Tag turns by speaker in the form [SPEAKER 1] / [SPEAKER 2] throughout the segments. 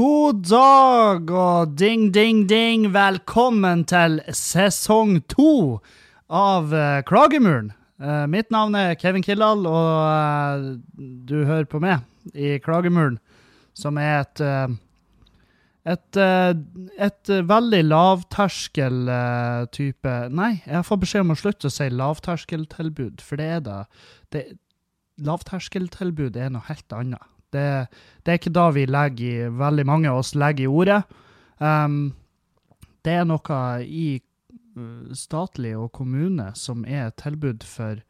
[SPEAKER 1] god dag og ding, ding, ding. Velkommen til sesong to av uh, Klagemuren. Uh, mitt navn er Kevin Kildahl, og uh, du hører på meg i Klagemuren, som er et et, et veldig lavterskel type Nei, jeg fått beskjed om å slutte å si lavterskeltilbud, for det er det. det lavterskeltilbud er noe helt annet. Det, det, er ikke da vi legger i, veldig mange av oss legger i ordet. Um, det er noe i uh, statlig og kommune som er et tilbud for,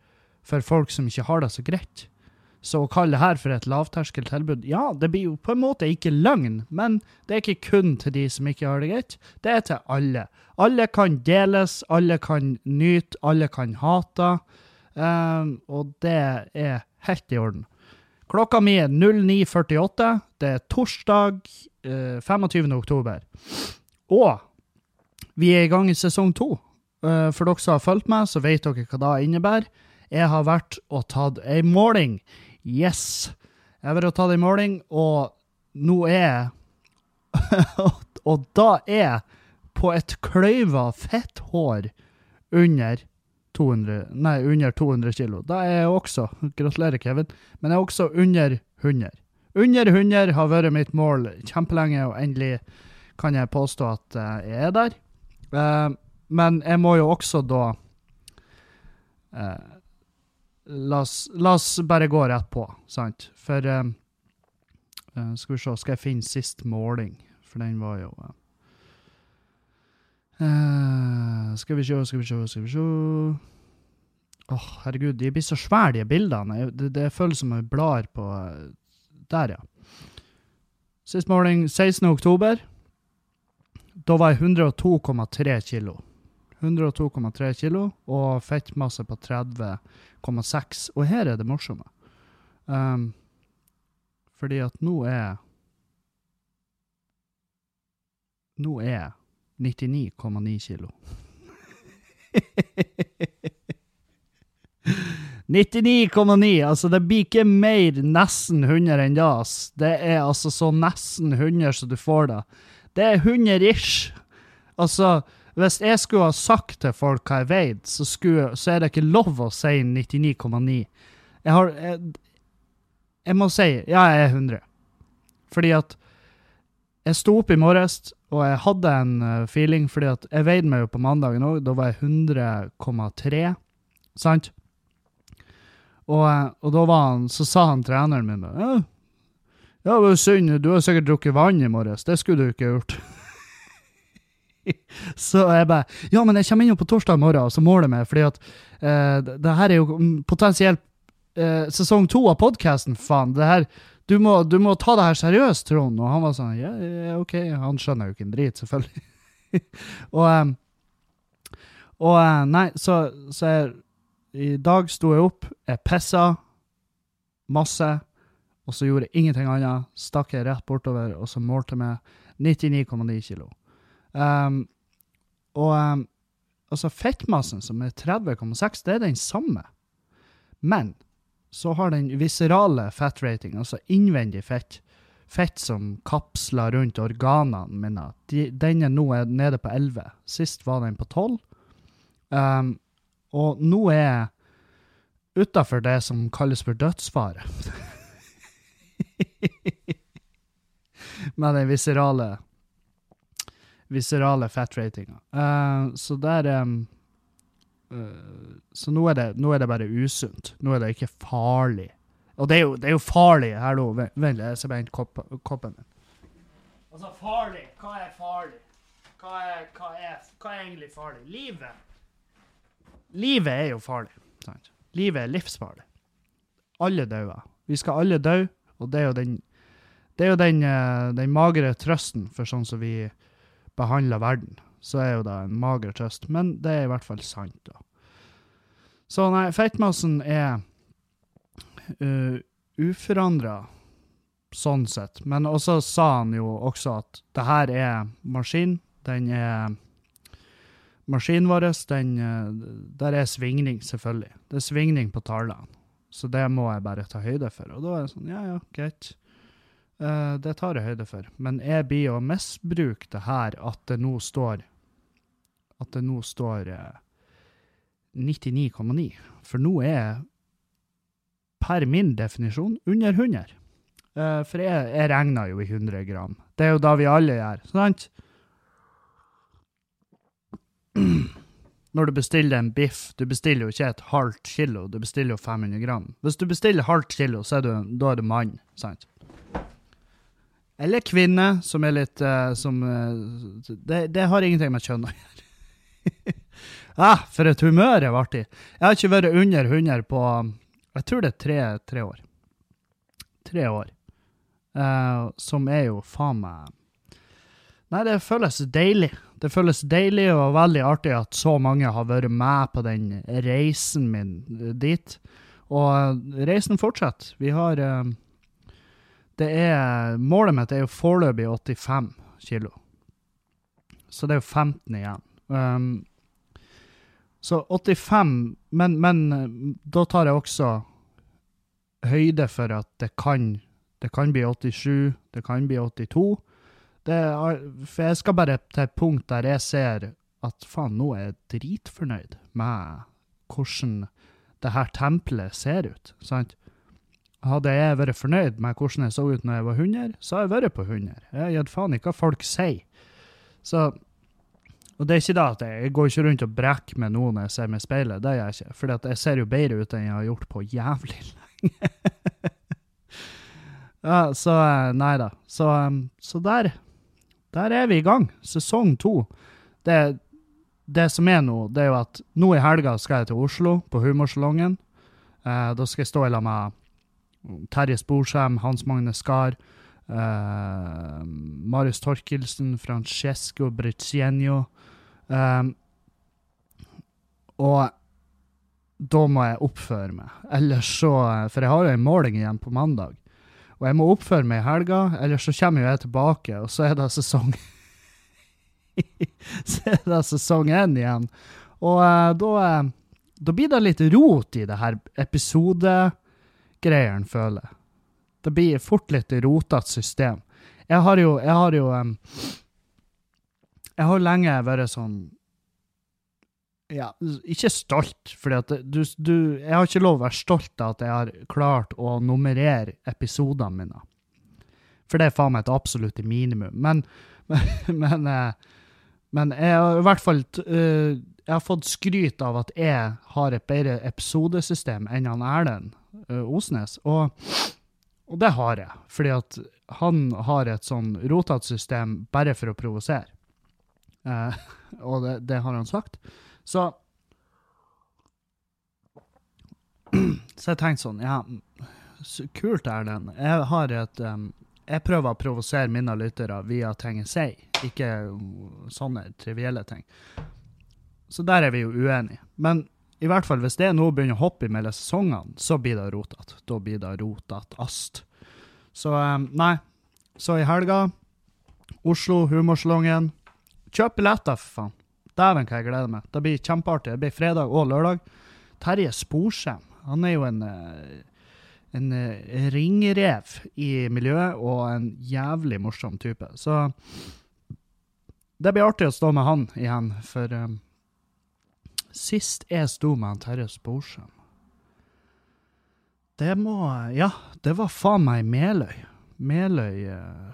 [SPEAKER 1] for, folk som ikke har det så greit. Så å kalle det her for et lavterskeltilbud, ja, det blir jo på en måte ikke løgn, men det er ikke kun til de som ikke har det greit. Det er til alle. Alle kan deles, alle kan nyte, alle kan hate. Um, og det er helt i orden. Klokka mi er 09.48. Det er torsdag eh, 25. oktober. Og vi er i gang i sesong to. Eh, for dere som har fulgt meg, så vet dere hva det innebærer. Jeg har vært og tatt ei måling. Yes! Jeg har vært og tatt ei måling, og nå er Og da er på et kløyva fetthår under 200, nei, under 200 kilo. Da er jeg også, gratulerer Kevin, men jeg er også under 100. Under 100 har vært mitt mål kjempelenge, og endelig kan jeg påstå at jeg er der. Uh, men jeg må jo også da uh, la, oss, la, oss, bare gå rett på, sant? For uh, Skal vi se, skal jeg finne sist måling? For den var jo skal vi se, skal vi se, skal vi se Åh, oh, herregud, de blir så svære, de bildene. Det, det føles som jeg blar på Der, ja. Sist morgen, 16. oktober. Da var jeg 102,3 kilo. 102,3 kilo og fettmasse på 30,6. Og her er det morsomme. Um, fordi at nå er Nå er 99,9 kilo. 99,9! Altså, det blir ikke mer nesten 100 enn det. ass. Det er altså så nesten 100 som du får det. Det er 100 ish. Altså, hvis jeg skulle ha sagt til folk hva jeg veide, så, så er det ikke lov å si 99,9. Jeg har jeg, jeg må si ja, jeg er 100. Fordi at jeg sto opp i morges, og jeg hadde en uh, feeling, fordi at jeg veide meg jo på mandagen òg. Da var jeg 100,3, sant? Og, uh, og, da han, så sa han treneren min ja, ja, det var synd, du har sikkert drukket vann i morges. Det skulle du ikke gjort. så jeg bare Ja, men jeg kommer inn på torsdag morgen, og så måler meg, fordi at eh, det, her er jo potensielt sesong to av podkasten, faen. Det her du må, du må, ta det her seriøst, Trond. Og han var sånn ja, ja OK. Han skjønner jo ikke en drit, selvfølgelig. og, um, og uh, Nei, så, så jeg, I dag sto jeg opp, jeg pissa masse, og så gjorde jeg ingenting annet. Stakk jeg rett bortover, og så målte jeg 99,9 kilo. Um, og um, altså fettmassen, som er 30,6, det er den samme. Men så har den viscerale fettrating, altså innvendig fett, fett som kapsler rundt organene mine, de, den er nå nede på 11. Sist var den på 12. Um, og nå er jeg utafor det som kalles for dødsfare. Med den viscerale viscerale fat-ratinga. Uh, så der um, uh, så nå er, det, nå er, det, bare usunt. Nå er det ikke farlig. Og det er jo, det er jo farlig nå. Vent, jeg ser bare kopp, koppen min. Altså, farlig. Hva er farlig? Hva er, hva er, hva er egentlig farlig? Livet. Livet er jo farlig. Sant? Livet er livsfarlig. Alle dauer. Vi skal alle dø, og det er jo den er jo den, eh, den magre trøsten for sånn som vi behandler verden så er jo det en mager trøst. Men det er i hvert fall sant, da. Så nei, fettmassen er uh, eh, uforandra sånn sett. Men også sa han jo også at det her er maskin. Den er Maskinen vår, den uh, Der er svingning, selvfølgelig. Det er svingning på tallene. Så det må jeg bare ta høyde for. Og da er det sånn, ja ja, greit. Uh, det tar jeg høyde for. Men jeg blir å misbruke det her at det nå står At det nå står eh, 99,9. For nå er jeg per min definisjon under 100. Uh, for jeg, jeg regner jo i 100 gram. Det er jo da vi alle gjør, sant? Når du bestiller en biff, du bestiller jo ikke et halvt kilo, du bestiller jo 500 gram. Hvis du bestiller halvt kilo, så er du, da er du mann, sant? Eller kvinne, som er litt uh, som uh, det, det har ingenting med kjønn å gjøre. ah, for et humør jeg ble i. Jeg har ikke vært under 100 på Jeg tror det er tre, tre år. Tre år. Uh, som er jo faen meg Nei, det føles deilig. Det føles deilig og veldig artig at så mange har vært med på den reisen min dit. Og eh, reisen fortsetter. Vi har eh, Det er Målet mitt er jo foreløpig 85 kilo. Så det er jo 15 igjen. Um, så 85 men, men eh, da tar jeg også høyde for at det kan, det kan bli 87, det kan bli 82. Er, for jeg skal bare til et punkt der jeg ser at faen, nå er jeg dritfornøyd med hvordan det her tempelet ser ut. sant? Hadde jeg vært fornøyd med hvordan jeg så ut når jeg var 100, så har jeg vært på 100. Jeg har gitt faen i hva folk sier. Så, og det er ikke da at jeg, jeg går ikke rundt og brekker med noen jeg ser meg i speilet, det gjør jeg ikke. For jeg ser jo bedre ut enn jeg har gjort på jævlig lenge. ja, så nei da. Så, så der der er vi i gang. Sesong to. Det, det som er nå, det er jo at nå i helga skal jeg til Oslo, på Humorsalongen. Eh, da skal jeg stå i lag med Terje Sporsem, Hans Magne Skar, eh, Marius Torkelsen, Francesco Bricienio. Eh, og da må jeg oppføre meg. Ellers så For jeg har jo en måling igjen på mandag. Og jeg må oppføre meg i helga, eller så kommer jo jeg tilbake, og så er det sesong Så er det sesong én igjen. Og uh, da, uh, da blir det litt rot i det her episodegreiene, føler jeg. Det blir fort litt rotete system. Jeg har jo, jeg har jo um, Jeg har lenge vært sånn ja, ikke stolt, for jeg har ikke lov å være stolt av at jeg har klart å nummerere episodene mine. For det er faen meg et absolutt minimum. Men, men, eh, men, jeg har i hvert fall eh, Jeg har fått skryt av at jeg har et bedre episodesystem enn han Erlend eh, Osnes. Og, og, det har jeg, fordi at han har et sånn rotete system bare for å provosere. og det, det har han sagt. Så Så jeg tenkte sånn, ja Kult, Erlend. Jeg har et um, Jeg prøver å provosere mine lyttere via ting jeg sier, ikke sånne trivielle ting. Så der er vi jo uenige. Men i hvert fall hvis det nå begynner å hoppe mellom sesongene, så blir det rotete. Da blir det rotete ast. Så um, nei. Så i helga, Oslo, Humorsalongen. Kjøp billetter, for faen. Dæven, hva jeg gleder meg. Det blir kjempeartig. Det blir fredag og lørdag. Terje Sporsem, han er jo en, eh, en eh, ringrev i miljøet og en jævlig morsom type. Så det blir artig å stå med han igjen, for um, sist jeg sto med han Terje Sporsem Det må Ja, det var faen meg Meløy. Meløy uh,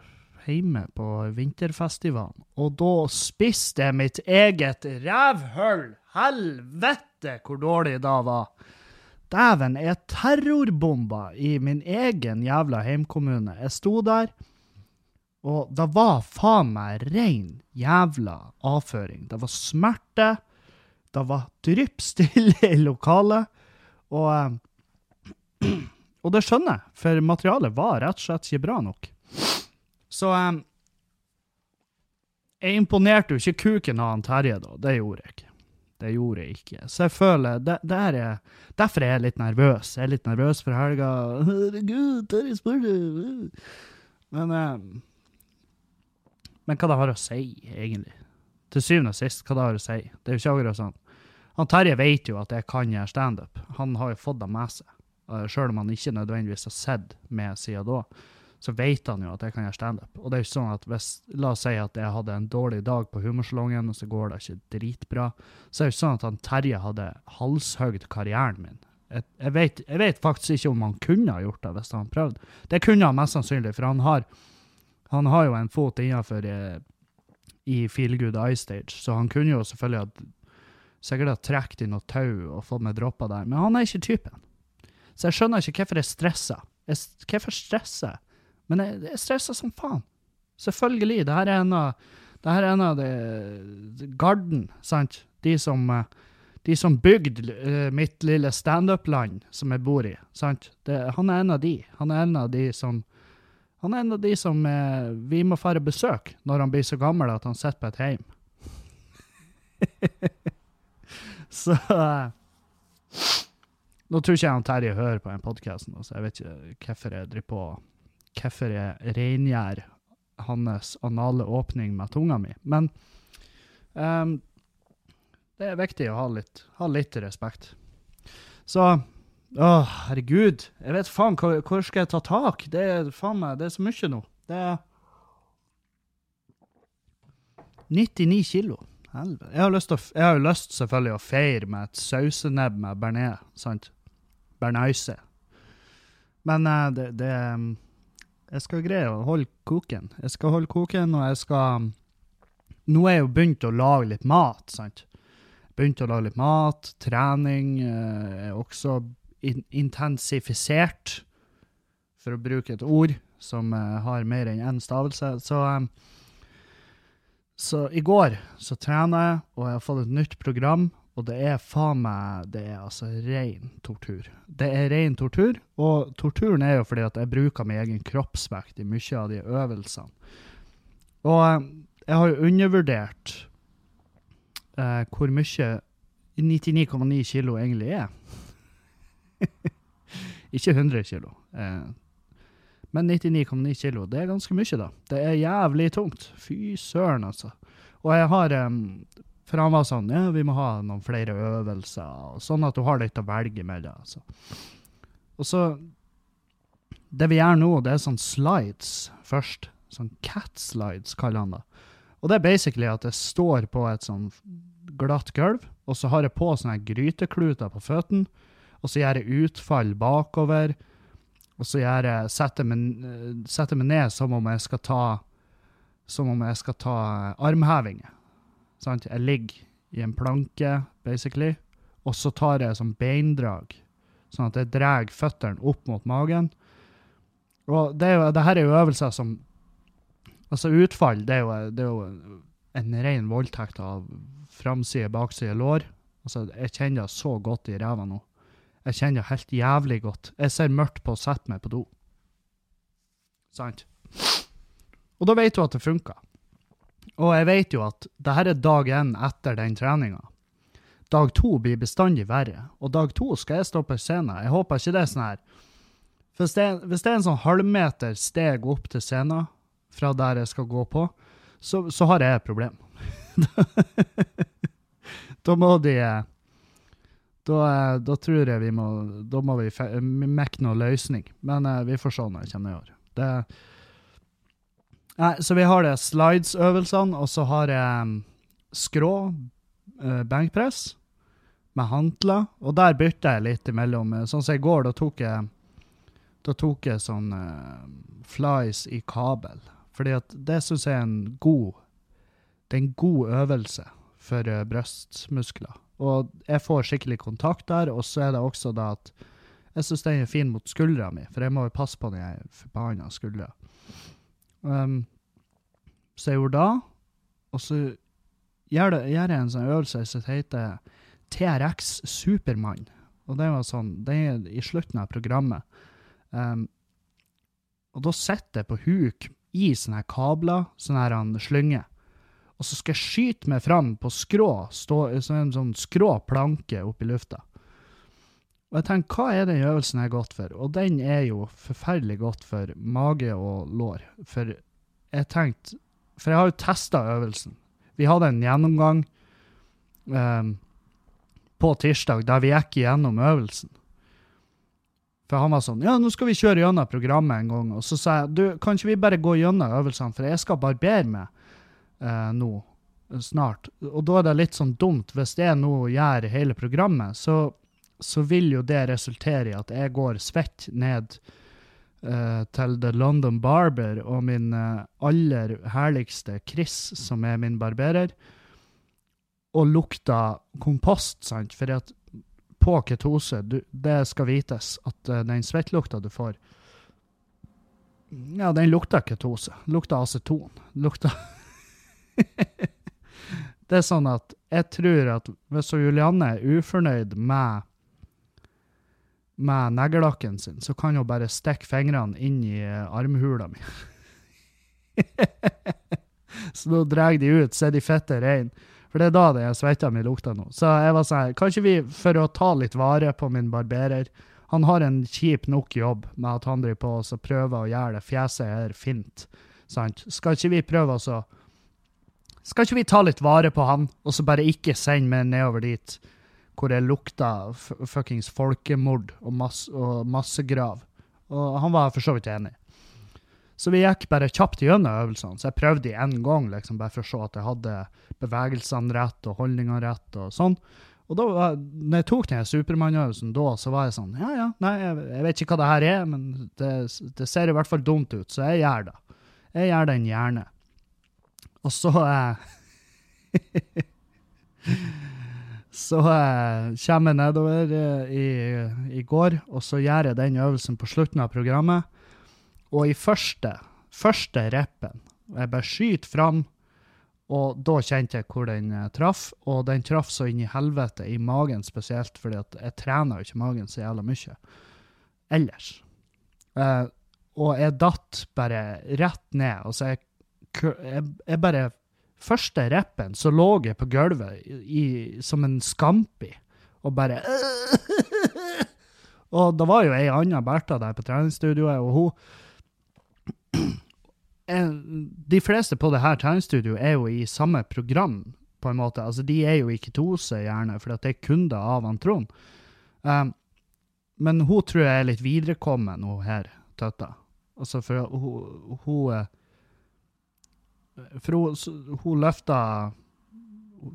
[SPEAKER 1] hjemme på vinterfestivalen, og da spiste jeg mitt eget rævhull! Helvete, hvor dårlig det var! Dæven, jeg terrorbomba i min egen jævla heimkommune. Jeg sto der, og det var faen meg rein jævla avføring. Det var smerte. Det var dryppstille i lokalet. Og, eh, og det skjønner jeg, for materialet var rett og slett ikke bra nok. Så um, jeg imponerte jo ikke kuken av han Terje, da. Det gjorde jeg ikke. Det gjorde jeg ikke. Så jeg føler det, det er, Derfor er jeg litt nervøs. Jeg er litt nervøs for helga. Herregud, Terje spør Men um, Men hva det har å si, egentlig? Til syvende og sist, hva det har å si? Det er jo ikke akkurat sånn. Han Terje vet jo at jeg kan gjøre standup. Han har jo fått det med seg. Uh, Sjøl om han ikke nødvendigvis har sett meg siden da. Så vet han jo at jeg kan gjøre standup. Og det er jo sånn at hvis, la oss si at jeg hadde en dårlig dag på Humorsalongen, og så går det ikke dritbra, så er det jo sånn at han Terje hadde halshøgd karrieren min. Jeg, jeg, vet, jeg vet faktisk ikke om han kunne ha gjort det hvis han prøvde. Det kunne han mest sannsynlig, for han har, han har jo en fot innenfor i, i Feelgood iStage, så han kunne jo selvfølgelig ha sikkert ha trukket i noe tau og fått meg droppa der, men han er ikke typen. Så jeg skjønner ikke hvorfor jeg stresser. Jeg, hvorfor stresser? Men jeg, jeg stressa som faen. Selvfølgelig. Det her er en av, det her er en av de Garden, sant? De som, de som bygde uh, mitt lille standup-land som jeg bor i. sant? Det, han er en av de. Han er en av de som han er en av de som eh, vi må fare besøk når han blir så gammel at han sitter på et heim. så eh, Nå tror ikke jeg han Terje hører på den podkasten, så jeg vet ikke hvorfor jeg driver på hvorfor jeg rengjør hans anale åpning med tunga mi. Men um, det er viktig å ha litt, ha litt respekt. Så Å, herregud. Jeg vet faen hvor, hvor skal jeg ta tak? Det er faen meg, det er så mye nå. Det er 99 kilo. Helvete. Jeg har, jo lyst selvfølgelig å feire med et sausenebb med bearnés, sant? Bernaise. Men uh, det, det jeg skal greie å holde koken. Jeg skal holde koken, og jeg skal Nå er jeg jo begynt å lage litt mat, sant. Begynt å lage litt mat. Trening eh, er også in intensifisert, for å bruke et ord som uh, har mer enn én stavelse. Så, um, så i går så trener jeg, og jeg har fått et nytt program. Og det er faen meg Det er altså ren tortur. Det er ren tortur, og torturen er jo fordi at jeg bruker min egen kroppsvekt i mye av de øvelsene. Og eh, jeg har jo undervurdert eh, hvor mye 99,9 kilo egentlig er. Ikke 100 kilo. Eh, men 99,9 kilo, det er ganske mye, da. Det er jævlig tungt. Fy søren, altså. Og jeg har um, for han var sånn ja, vi må ha noen flere øvelser, sånn at du har litt å velge mellom. Altså. Og så Det vi gjør nå, det er sånn slides først. Sånn cat slides, kaller han det. Og det er basically at jeg står på et sånn glatt gulv, og så har jeg på sånne grytekluter på føttene, og så gjør jeg utfall bakover, og så gjør jeg, setter, meg, setter meg ned som om jeg skal ta som om jeg skal ta armhevinger. Sant? Jeg ligger i en planke, basically, og så tar jeg som beindrag, sånn at jeg drar føttene opp mot magen. Og det, er jo, det her er jo øvelser som Altså, utfall, det er jo, det er jo en ren voldtekt av framside, bakside lår. Altså, jeg kjenner det så godt i ræva nå. Jeg kjenner det helt jævlig godt. Jeg ser mørkt på å sette meg på do. Sant? Og da vet du at det funker. Og jeg vet jo at det her er dag én etter den treninga. Dag to blir bestandig verre, og dag to skal jeg stå på scenen. Jeg håper ikke det er sånn her hvis det, hvis det er en sånn halvmeter steg opp til scenen fra der jeg skal gå på, så, så har jeg et problem. da må de da, da, tror jeg vi må Da må vi mekke noe løsning. Men uh, vi får se når jeg kommer nedover. Det, Nei, så vi har det slides-øvelsene, og så har jeg um, skrå uh, benkpress med hantler, og der bytta jeg litt imellom. Eh, sånn som i går, da tok jeg, da tok jeg sånn uh, flies i kabel. Fordi at det syns jeg er en god Det er en god øvelse for brystmuskler. Og jeg får skikkelig kontakt der, og så er det også da at jeg syns den er fin mot skuldra mi, for jeg må jo passe på den forbanna skuldra. Um, så jeg gjorde da, og så gjør, jeg en sånn øvelse som heter TRX Supermann. Og det var sånn, det er i slutten av programmet. Um, og da sitter jeg på huk i sånne kabler, sånne her slynge. Og så skal jeg skyte meg fram på skrå, stå, sånn, sånn skrå planke opp i lufta. Og jeg tenker, hva er den øvelsen jeg er godt for? Og den er jo forferdelig godt for mage og lår. For jeg tenkte, for jeg har jo testa øvelsen. Vi hadde en gjennomgang um, på tirsdag der vi gikk gjennom øvelsen. For han var sånn Ja, nå skal vi kjøre gjennom programmet en gang. Og så sa jeg du, kan ikke vi bare gå gjennom øvelsene, for jeg skal barbere meg eh, nå snart. Og da er det litt sånn dumt, hvis jeg nå gjør hele programmet, så, så vil jo det resultere i at jeg går svett ned uh, til The London Barber og min uh, aller herligste Chris, som er min barberer, og lukter kompost, sant? For på ketose, du, det skal vites at uh, den svettlukta du får Ja, den lukter ketose. Lukter aceton. Lukter Det er sånn at jeg tror at hvis Julianne er ufornøyd med med neglelakken sin, så kan hun bare stikke fingrene inn i uh, armhula mi. så nå drar de ut, så er de fette reine. For det er da den svetta mi lukter nå. Så jeg var sånn Kanskje vi, for å ta litt vare på min barberer Han har en kjip nok jobb med at han driver på og prøver å gjøre det fjeset her fint. Sant? Skal ikke vi prøve å Skal ikke vi ta litt vare på han, og så bare ikke sende meg nedover dit hvor det lukta fuckings folkemord og, masse, og massegrav? Og han var for så vidt enig. Så vi gikk bare kjapt gjennom øvelsene. Så jeg prøvde én gang, liksom, bare for å se at jeg hadde bevegelsene rett og holdningene rett og sånn. Og da, når jeg tok den Supermann-øvelsen da, så var jeg sånn Ja, ja, nei, jeg, jeg, vet ikke hva det her er, men det, det, ser i hvert fall dumt ut, så jeg gjør det. Jeg gjør den gjerne. Og så eh, Så eh, kommer jeg nedover eh, i, i går, og så gjør jeg den øvelsen på slutten av programmet. Og i første, første reppen Jeg bare skyter fram, og da kjente jeg hvor den uh, traff. Og den traff så inn i helvete, i magen spesielt, fordi jeg trener jo ikke magen så jævla mye ellers. Uh, og jeg datt bare rett ned. Altså, jeg, jeg, jeg bare Første rappen så lå jeg på gulvet i, som en scampi og bare Og det var jo ei anna Bertha der på treningsstudioet, og hun de fleste på det her treningsstudioet er jo i samme program, på en måte. Altså, de er jo i ketose, gjerne, for det er kunder av han Trond. Um, men hun tror jeg er litt viderekommen, hun her, tøtta. Altså, for hun, hun eh, For hun, hun løfter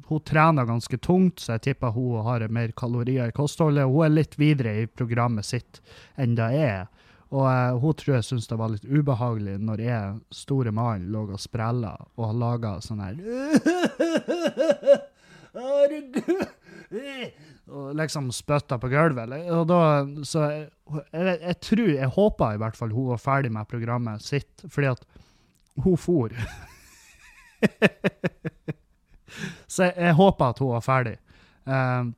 [SPEAKER 1] Hun trener ganske tungt, så jeg tipper hun har mer kalorier i kostholdet. Hun er litt videre i programmet sitt enn det er. Og uh, hun tror jeg syntes det var litt ubehagelig når jeg, store mannen, lå og sprella og laga sånn her Og liksom spytta på gulvet. Og da, så jeg, jeg, jeg, tror, jeg håpa i hvert fall hun var ferdig med programmet sitt, fordi at hun for. så jeg, jeg, håper at hun var ferdig. Um,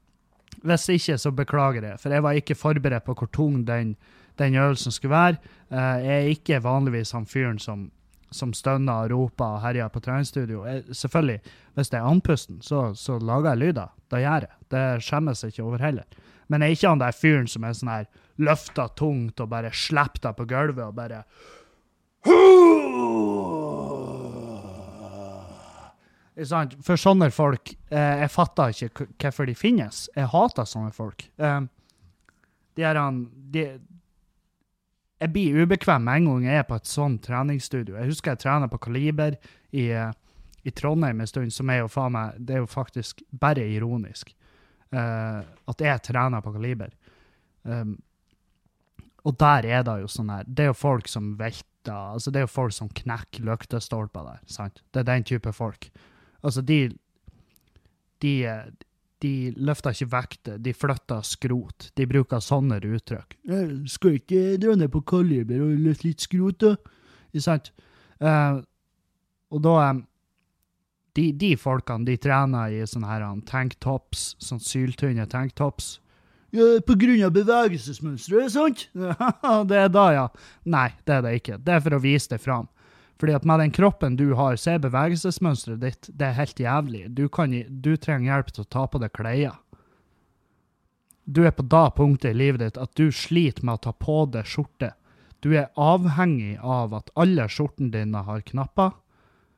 [SPEAKER 1] hvis ikke, så beklager jeg, for jeg var ikke forberedt på hvor tung den den øvelsen skulle være. Uh, jeg er ikke vanligvis han fyren som, som stønner og roper og herjer på treningsstudio. Jeg, selvfølgelig, hvis det er andpusten, så, så lager jeg lyder. Da gjør jeg. Det skjemmes jeg ikke over heller. Men jeg er ikke han der fyren som er sånn her løfta tungt og bare slipper deg på gulvet og bare For sånne folk eh, Jeg fatter ikke hvorfor de finnes. Jeg hater sånne folk. Eh, de er han, de, jeg blir ubekvem med en gang jeg er på et sånt treningsstudio. Jeg husker jeg trener på Kaliber i, i Trondheim en stund, som er jo faen meg Det er jo faktisk bare ironisk uh, at jeg trener på Kaliber. Um, og der er det jo sånn her Det er jo folk som velter altså Det er jo folk som knekker lyktestolper der. sant? Det er den type folk. Altså, de, de de løfter ikke vekter, de flytter skrot. De bruker sånne uttrykk. 'Skal ikke dra ned på kaliber og løfte litt skrot, da?' Ikke sant? Uh, og da um, de, de, folkene de trener i sånne her tanktops, sånn syltynne tanktops. Ja, på grunn av bevegelsesmønsteret, sant? det er da, ja. Nei, det er det ikke. Det er for å vise det fram. Fordi at med den kroppen du har, så er bevegelsesmønsteret ditt det er helt jævlig. Du, kan, du trenger hjelp til å ta på deg klær. Du er på da punktet i livet ditt at du sliter med å ta på deg skjorte. Du er avhengig av at alle skjortene dine har knapper.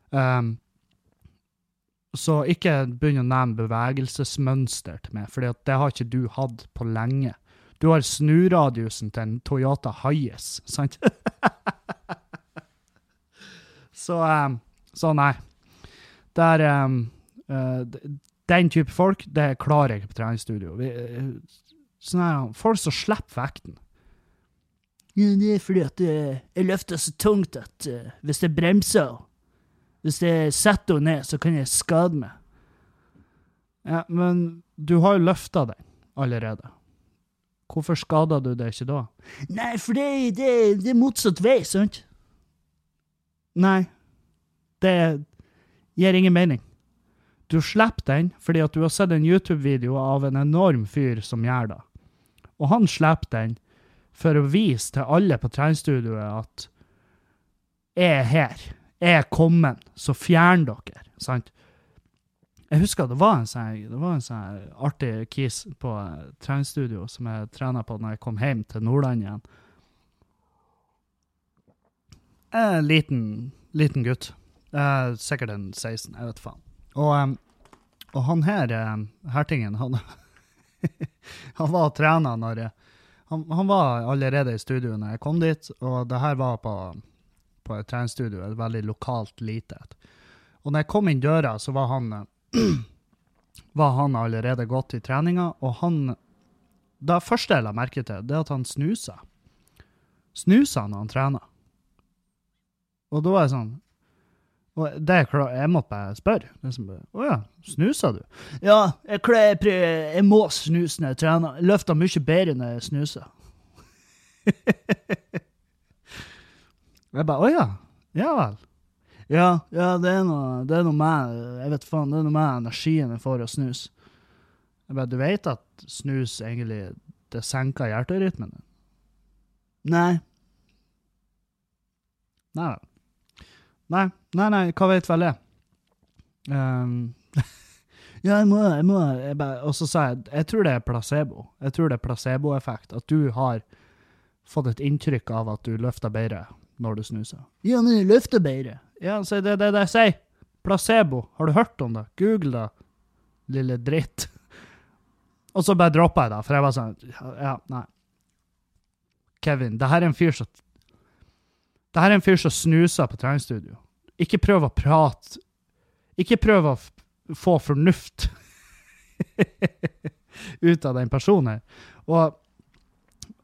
[SPEAKER 1] Um, så ikke begynn å nevne bevegelsesmønster til meg, for det har ikke du hatt på lenge. Du har snuradiusen til en Toyota Hiace, sant? så, um, så nei. Der um, uh, Den type folk, det klarer jeg ikke på treningsstudio. Vi, uh, her, folk som slipper vekten. Ja, det er fordi at uh, jeg løfter så tungt at hvis jeg bremser, hvis jeg setter henne ned, så kan jeg skade meg. Ja, men du har jo løfta den allerede. Hvorfor skada du det ikke da? Nei, for det, det, det er motsatt vei, sant? Nei, det gir ingen mening. Du slipper den fordi at du har sett en YouTube-video av en enorm fyr som gjør det. Og han slipper den for å vise til alle på treningsstudioet at jeg er her, jeg er kommet, så fjern dere. sant? Jeg husker det var en sånn, sånn artig kis på treningsstudio som jeg trena på når jeg kom hjem til Nordland igjen. En liten, liten gutt. Eh, sikkert en 16, jeg vet faen. Og, og han her, um, hertingen, han, han var trener når han, han, var allerede i studio når jeg kom dit, og det her var på, på et treningsstudio, et veldig lokalt lite et. Og når jeg kom inn døra, så var han var han allerede gått i treninga, og han Det første jeg la merke til, det er at han snuser. Snuser når han trener. Og da var jeg sånn og det er klart, Jeg måtte bare spørre. Liksom, Å ja, snuser du? Ja, jeg, jeg, jeg må snuse når jeg trener. Løfter mye bedre når jeg snuser. jeg bare Å ja. Ja vel. Ja, ja det, er noe, det noe med Jeg vet faen, det er noe med energien jeg får av snus. Jeg bare, Du vet at snus egentlig det senker hjerterytmen din? Nei. Nei vel. Nei, nei, nei, hva vet vel jeg? Um, ja, jeg må, jeg må jeg bare, Og så sa jeg jeg tror det er placebo. Jeg tror det er placeboeffekt. At du har fått et inntrykk av at du løfter bedre når du snuser. Ja, men jeg løfter bedre. Ja, så det er det jeg sier. Placebo. Har du hørt om det? Google det, lille dritt. Og så bare droppa jeg det, for jeg var sånn Ja, nei. Kevin, det her er en fyr som Det her er en fyr som snuser på treningsstudio. Ikke prøv å prate Ikke prøv å få fornuft ut av den personen her. Og,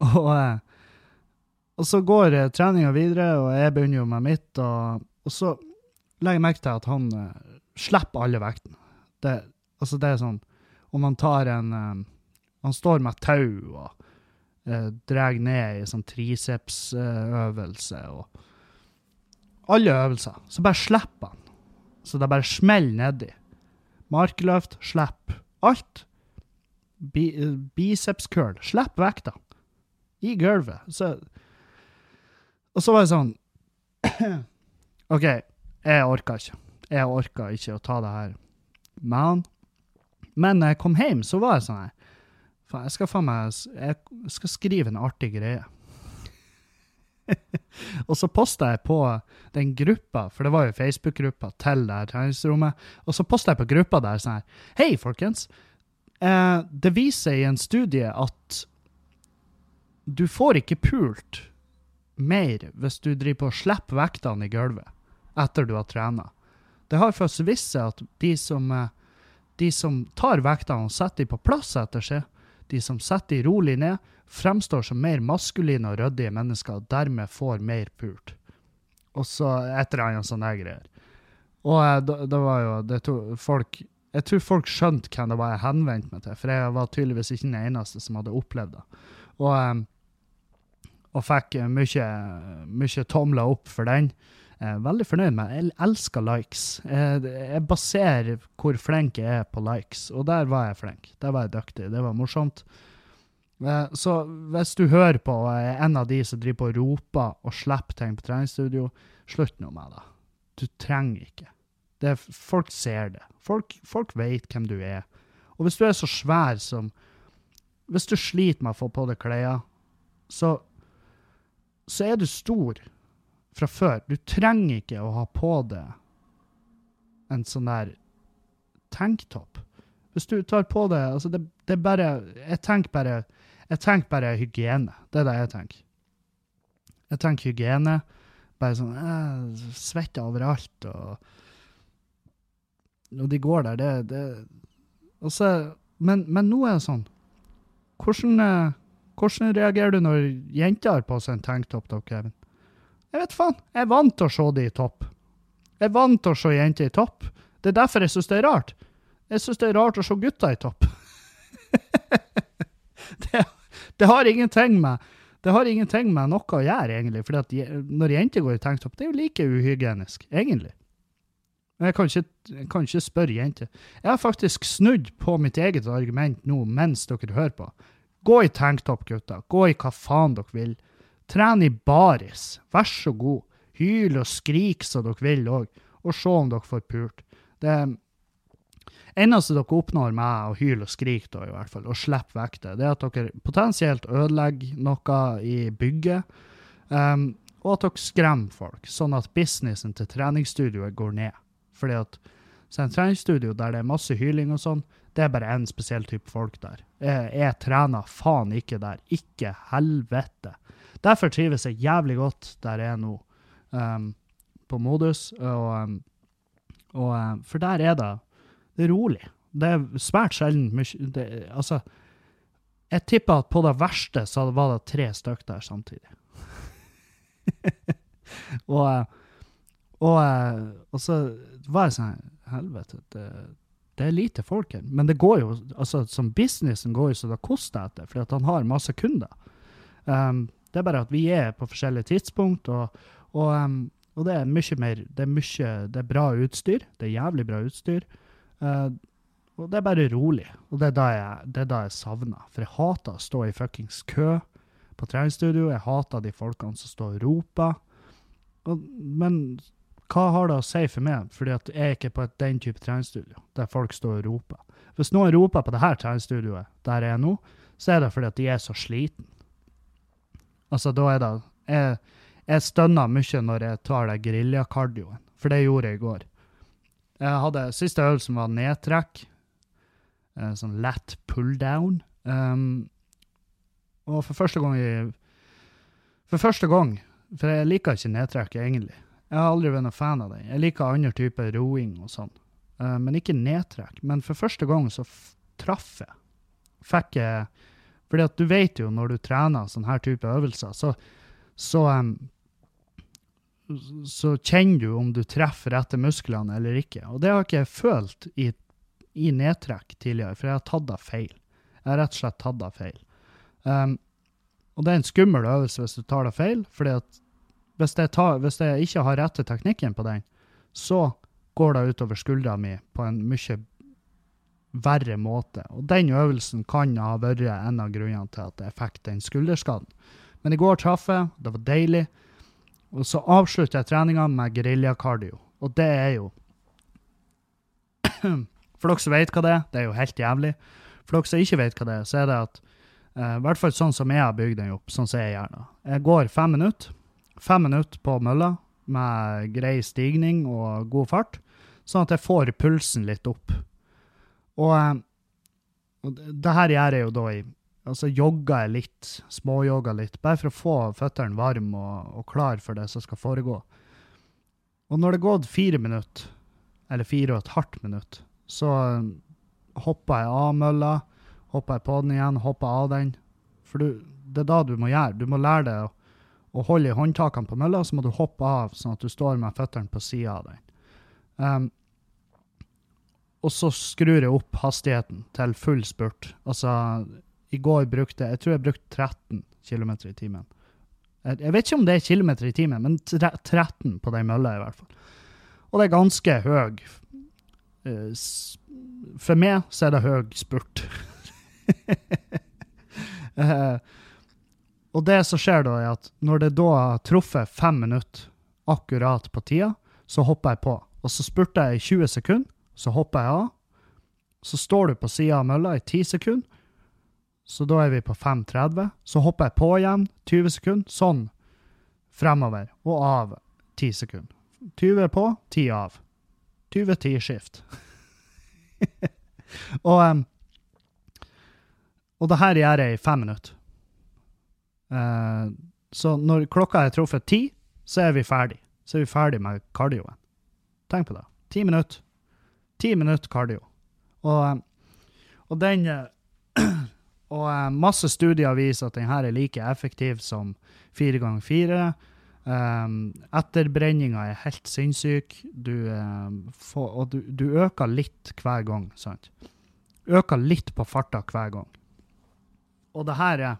[SPEAKER 1] og, eh, og så går eh, treninga videre, og jeg begynner jo med mitt. og og så legger jeg merke til at han uh, slipper alle vektene. Det, altså det er sånn Om han tar en um, Han står med tau og uh, drar ned i sånn tricepsøvelse uh, og Alle øvelser. Så bare slipper han. Så det bare smeller nedi. Markløft, slipp. Alt. Bi, bicepscurl. Slipp vekta. I gulvet. Så, og så var det sånn OK, jeg orka ikke. Jeg orka ikke å ta det her med han. Men når jeg kom hjem, så var jeg sånn her jeg skal faen meg Jeg skal skrive en artig greie. og så posta jeg på den gruppa, for det var jo Facebook-gruppa til det her treningsrommet, og så posta jeg på gruppa der sånn her Hei, folkens. Eh, det viser i en studie at du får ikke pult mer hvis du driver på og slipper vektene i gulvet etter du har trena. Det har først vist seg at de som, eh, de som tar vektene og setter dem på plass etter seg, de som setter de rolig ned, fremstår som mer maskuline og ryddige mennesker og dermed får mer pult. Og så et eller annet sånne greier. Og eh, det, var jo det to, folk Jeg tror folk skjønte hvem det var jeg henvendte meg til, for jeg var tydeligvis ikke den eneste som hadde opplevd det. Og, eh, og fikk mye, mye tomler opp for den. Er veldig fornøyd med Jeg elsker likes. Jeg, jeg baserer hvor flink jeg er på likes, og der var jeg flink. Der var jeg dyktig. Det var morsomt. Eh, så hvis du hører på og er en av de som driver på og roper og slipper ting på treningsstudio, slutt nå med det. Du trenger ikke. Det er, folk ser det. Folk, folk vet hvem du er. Og hvis du er så svær som Hvis du sliter med å få på deg klær, så, så er du stor fra før. Du trenger ikke å ha på deg en sånn der tanktopp. Hvis du tar på deg altså det, det, er bare Jeg tenker bare Jeg tenker bare hygiene. Det er det jeg tenker. Jeg tenker hygiene. Bare sånn eh, Svetter overalt, og Og de går der, det, det så, men, men nå er det sånn Hvordan, eh, hvordan reagerer du når jenter har på seg en tanktopp, da, Kevin? Jeg vet faen. Jeg er vant til å se de i topp. Jeg er vant til å se jenter i topp. Det er derfor jeg syns det er rart. Jeg syns det er rart å se gutter i topp. det, det, har ingenting med det har ingenting med noe å gjøre, egentlig. For når jenter går i tanktopp, det er jo like uhygienisk, egentlig. Jeg jeg kan ikke spørre jenter. Jeg har faktisk snudd på mitt eget argument nå mens dere hører på. Gå i tanktopp, gutter. Gå i hva faen dere vil. Tren i baris. Vær så god. Hyl og skrik som dere vil òg, og se om dere får pult. Det eneste dere oppnår med å hyle og skrike, da, i hvert fall, og slippe vekk det, det er at dere potensielt ødelegger noe i bygget, um, og at dere skremmer folk, sånn at businessen til treningsstudioet går ned. Fordi at så en treningsstudio der det er masse hyling og sånn, det er bare én spesiell type folk der. Jeg, jeg trener faen ikke der. Ikke helvete. Derfor trives jeg jævlig godt der jeg er nå, um, på modus. Og, um, og, um, for der er det det er rolig. Det er svært sjelden det, Altså, jeg tipper at på det verste så var det tre stykker der samtidig. og, og, og, så var jeg sånn Helvete, det, det, er lite folk her. Men det går jo altså Som businessen går jo så det koster etter, fordi at han har masse kunder. Um, det er bare at vi er på forskjellige tidspunkt, og, og, um, og det er mye mer det er, mye, det er bra utstyr. Det er jævlig bra utstyr. Uh, og det er bare rolig. Og det er da jeg, det da jeg savner. For jeg hater å stå i fuckings kø på treningsstudio. Jeg hater de folkene som står og roper. Og, men hva har det å si for meg? Fordi at jeg er ikke på et, den type treningsstudio der folk står og roper. Hvis noen roper på det her treningsstudioet der jeg er nå, så er det fordi at de er så sliten. Altså, da er det Jeg, jeg stønner mye når jeg tar det geriljakardioen, for det gjorde jeg i går. Jeg hadde, Siste øvelsen var nedtrekk. Eh, sånn lett pull down. Um, og for første gang i For første gang For jeg liker ikke nedtrekk, egentlig. Jeg har aldri vært noen fan av det. Jeg liker andre typer roing og sånn, uh, men ikke nedtrekk. Men for første gang så traff jeg. Fikk jeg fordi at du vet jo når du trener sånne her type øvelser, så, så, um, så kjenner du om du treffer rette musklene eller ikke. Og det har ikke jeg følt i, i nedtrekk tidligere, for jeg har tatt av feil. Jeg har rett og slett tatt av feil. Um, og det er en skummel øvelse hvis du tar det feil, fordi at hvis jeg, tar, hvis jeg ikke har rette teknikken på den, så går det utover skuldra mi på en mye verre måte. Og den øvelsen kan ha vært en av grunnene til at jeg fikk den skulderskaden. Men i går traff jeg, det var deilig. Og så avslutter jeg treninga med geriljakardio. Og det er jo For dere som vet hva det er, det er jo helt jævlig. For dere som ikke vet hva det er, så er det at uh, I hvert fall sånn som jeg har bygd den opp, sånn som jeg gjør det. Jeg går fem minutter. Fem minutter på mølla med grei stigning og god fart, sånn at jeg får pulsen litt opp. Og, eh, og det her gjør jeg jo da i Altså jogger jeg litt, småjogger litt, bare for å få føttene varme og, og klar for det som skal foregå. Og når det er gått fire minutter, eller fire og et halvt minutt, så eh, hopper jeg av mølla, hopper jeg på den igjen, hopper av den. For du, det er da du må gjøre. Du må lære deg å, å holde i håndtakene på mølla, så må du hoppe av, sånn at du står med føttene på sida av den. Um, og så skrur jeg opp hastigheten til full spurt. Altså, i går brukte jeg tror jeg brukte 13 km i timen. Jeg vet ikke om det er kilometer i timen, men 13 på den mølla, i hvert fall. Og det er ganske høy. Eh, for meg så er det høy spurt. Eh, og det som skjer da, er at når det da har truffet fem minutter akkurat på tida, så hopper jeg på. Og så spurter jeg i 20 sekunder. Så hopper jeg av. Så står du på sida av mølla i 10 sekunder. Så da er vi på 5.30. Så hopper jeg på igjen 20 sekunder. Sånn fremover og av 10 sekunder. 20 på, 10 av. 20-10-skift. og, um, og det her gjør jeg i fem minutter. Uh, så når klokka er truffet ti, så er vi ferdig. Så er vi ferdig med kardioen. Tenk på det. Ti minutter. Ti minutter kardio. Og, eh, og den Og eh, masse studier viser at den her er like effektiv som fire ganger fire. Um, etterbrenninga er helt sinnssyk, du, um, får, og du, du, øker litt hver gang. sant? Øker litt på farta hver gang. Og det her er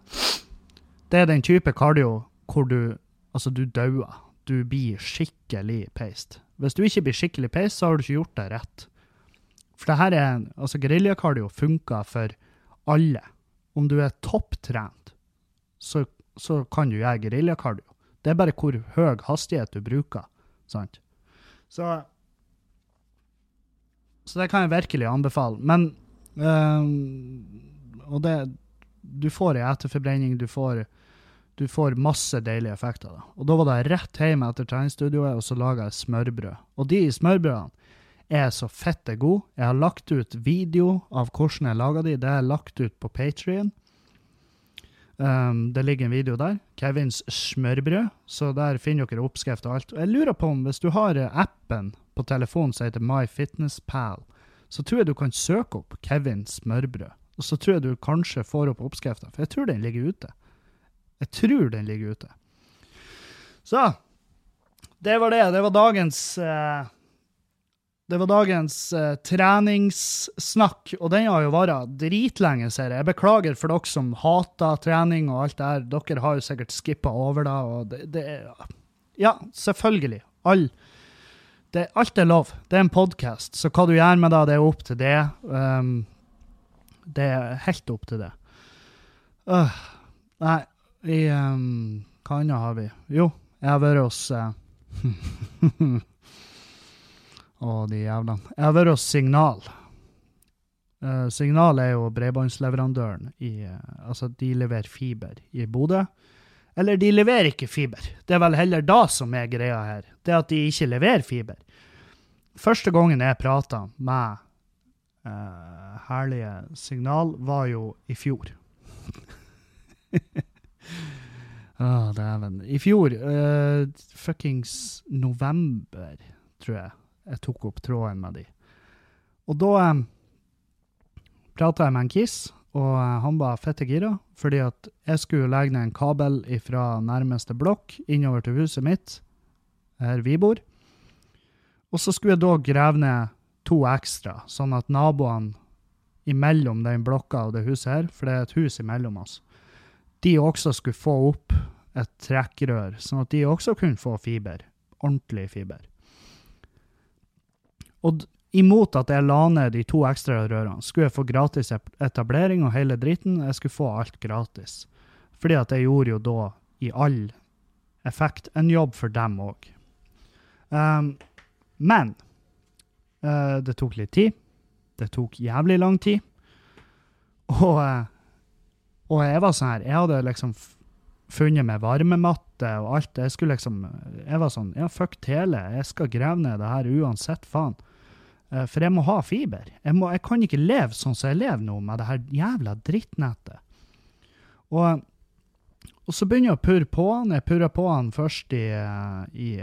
[SPEAKER 1] Det er den type kardio hvor du Altså, du dauer. Du blir skikkelig peist. Hvis du ikke blir skikkelig peist, så har du ikke gjort det rett. For det her er Altså, geriljakardio funker for alle om du er topptrent, så, så kan du gjøre geriljakardio. Det er bare hvor høy hastighet du bruker. sant? Så, så det kan jeg virkelig anbefale. Men øh, Og det Du får ei etterforbrenning, du får, du får masse deilige effekter. Da. Og da var det rett hjem etter treningsstudioet, og så laga jeg smørbrød. Og de smørbrødene er så fette god. Jeg har lagt ut video av hvordan jeg lager de. Det er lagt ut på Patrion. Um, det ligger en video der. Kevins smørbrød. Så der finner dere oppskrift og alt. Jeg lurer på om hvis du har eh, appen på telefonen som heter MyFitnessPal, så tror jeg du kan søke opp Kevins smørbrød. Og så tror jeg du kanskje får opp oppskrifta, for jeg tror den ligger ute. Jeg tror den ligger ute. Så det var det. Det var dagens uh, det var dagens uh, treningssnakk, og den har jo vart dritlenge, ser jeg. Jeg beklager for dere som hater trening og alt det her. Dere har jo sikkert skippa over det, og det, det Ja, selvfølgelig. All, det, alt er lov. Det er en podkast, så hva du gjør med det, det er opp til det. Um, det er helt opp til det. Uh, nei, vi um, Hva annet har vi? Jo, jeg har vært hos uh, Å, de jævlene. Hos Signal. Uh, Signal er jo bredbåndsleverandøren i uh, Altså, de leverer fiber i Bodø. Eller de leverer ikke fiber. Det er vel heller da som er greia her. Det at de ikke leverer fiber. Første gangen jeg prata med uh, herlige Signal, var jo i fjor. Å, oh, dæven. I fjor, uh, fuckings november, tror jeg jeg tok opp tråden med de. Og da um, prata jeg med en Kiss, og uh, han var fette gira, fordi at jeg skulle legge ned en kabel fra nærmeste blokk innover til huset mitt, her vi bor. Og så skulle jeg da grave ned to ekstra, sånn at naboene imellom den blokka og det huset her, for det er et hus imellom oss, de også skulle få opp et trekkrør, sånn at de også kunne få fiber. Ordentlig fiber. Og imot at jeg la ned de to ekstra rørene, skulle jeg få gratis etablering og hele dritten. Jeg skulle få alt gratis. Fordi at jeg gjorde jo da, i all effekt, en jobb for dem òg. Um, ehm, men uh, det tok litt tid. Det tok jævlig lang tid. Og, uh, og jeg var sånn her Jeg hadde liksom funnet med varmematte og alt. Jeg skulle liksom Jeg var sånn Ja, fuck tele. Jeg skal grave ned det her uansett, faen. Eh, for jeg må ha fiber. Jeg, må, jeg, kan ikke leve sånn som jeg lever nå, med det her jævla drittnettet. Og, og så begynner jeg å purre på han. Jeg purra på han først i, i,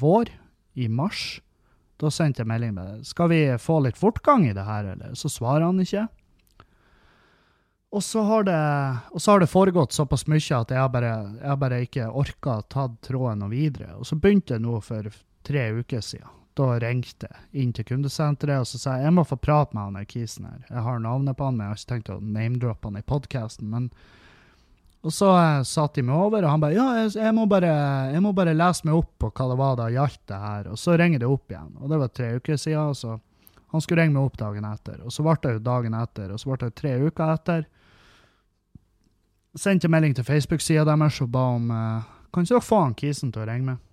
[SPEAKER 1] vår, i mars. Da sendte jeg melding med. Skal vi få litt fortgang i det her, eller? Så svarer han ikke. Og så har det, så har det foregått såpass mye at jeg bare, jeg bare ikke orka tatt tråden og videre. Og så begynte jeg nå for tre uker siden da ringte jeg inn til kundesenteret og så sa jeg jeg må få prate med han der kisen her. Jeg har navnet på han, men jeg har ikke tenkt å name-droppe han i podkasten. Og så satt satte de meg over, og han bare ja, jeg, jeg, må bare, jeg, må bare, lese meg opp på hva det var da gjaldt det her. Og så ringer det opp igjen. Og det var tre uker siden. Så han skulle ringe meg opp dagen etter. Og så ble det jo dagen etter, og så ble det tre uker etter. Sendte melding til Facebook-sida deres og ba om uh, kan ikke dere få han kisen til å ringe meg.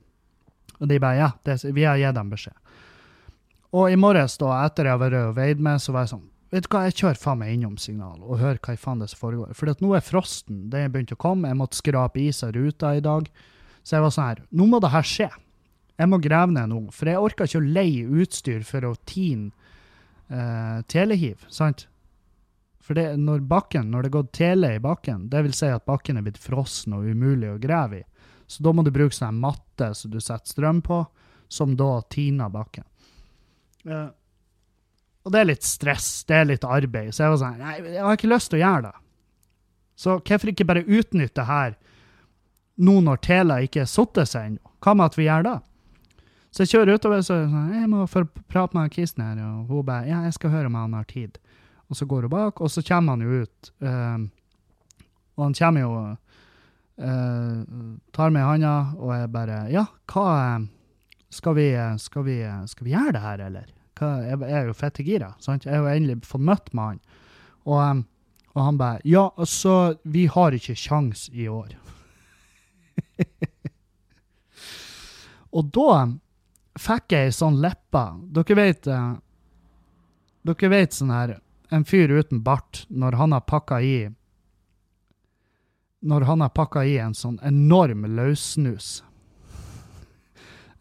[SPEAKER 1] Og de bare ja, det, vi har gitt dem beskjed. Og i morges, da, etter jeg har vært og veid med, så var jeg sånn Vet du hva, jeg kjører faen meg innom Signal og hører hva i faen det som foregår. For nå er frosten den er begynt å komme. Jeg måtte skrape is av ruta i dag. Så jeg var sånn her Nå må det her skje. Jeg må grave ned nå. For jeg orker ikke å leie utstyr for å tine eh, telehiv, sant? For det, når bakken, når det har gått tele i bakken, det vil si at bakken er blitt frossen og umulig å grave i, så da må du bruke sånn matte som du setter strøm på, som da tiner bakken. Uh, og det er litt stress, det er litt arbeid. Så jeg var sånn Nei, jeg har ikke lyst til å gjøre det. Så hvorfor ikke bare utnytte det her nå når tela ikke er satt seg ennå? Hva med at vi gjør det? Så jeg kjører utover, så sånn, jeg må prate med kisen her, og hun bare Ja, jeg skal høre om han har tid. Og så går hun bak, og så kommer han jo ut. Uh, og han kommer jo Tar meg i handa, og jeg bare Ja, hva skal vi, skal vi, skal vi gjøre det her, eller? Hva, jeg, er jo fette gira. sant? Jeg har jo endelig fått møtt med han. Og, og han bare Ja, altså, vi har ikke kjangs i år. og da fikk jeg ei sånn leppe. Dere vet Dere vet sånn her En fyr uten bart, når han har pakka i Når han har pakka i en sånn enorm løssnus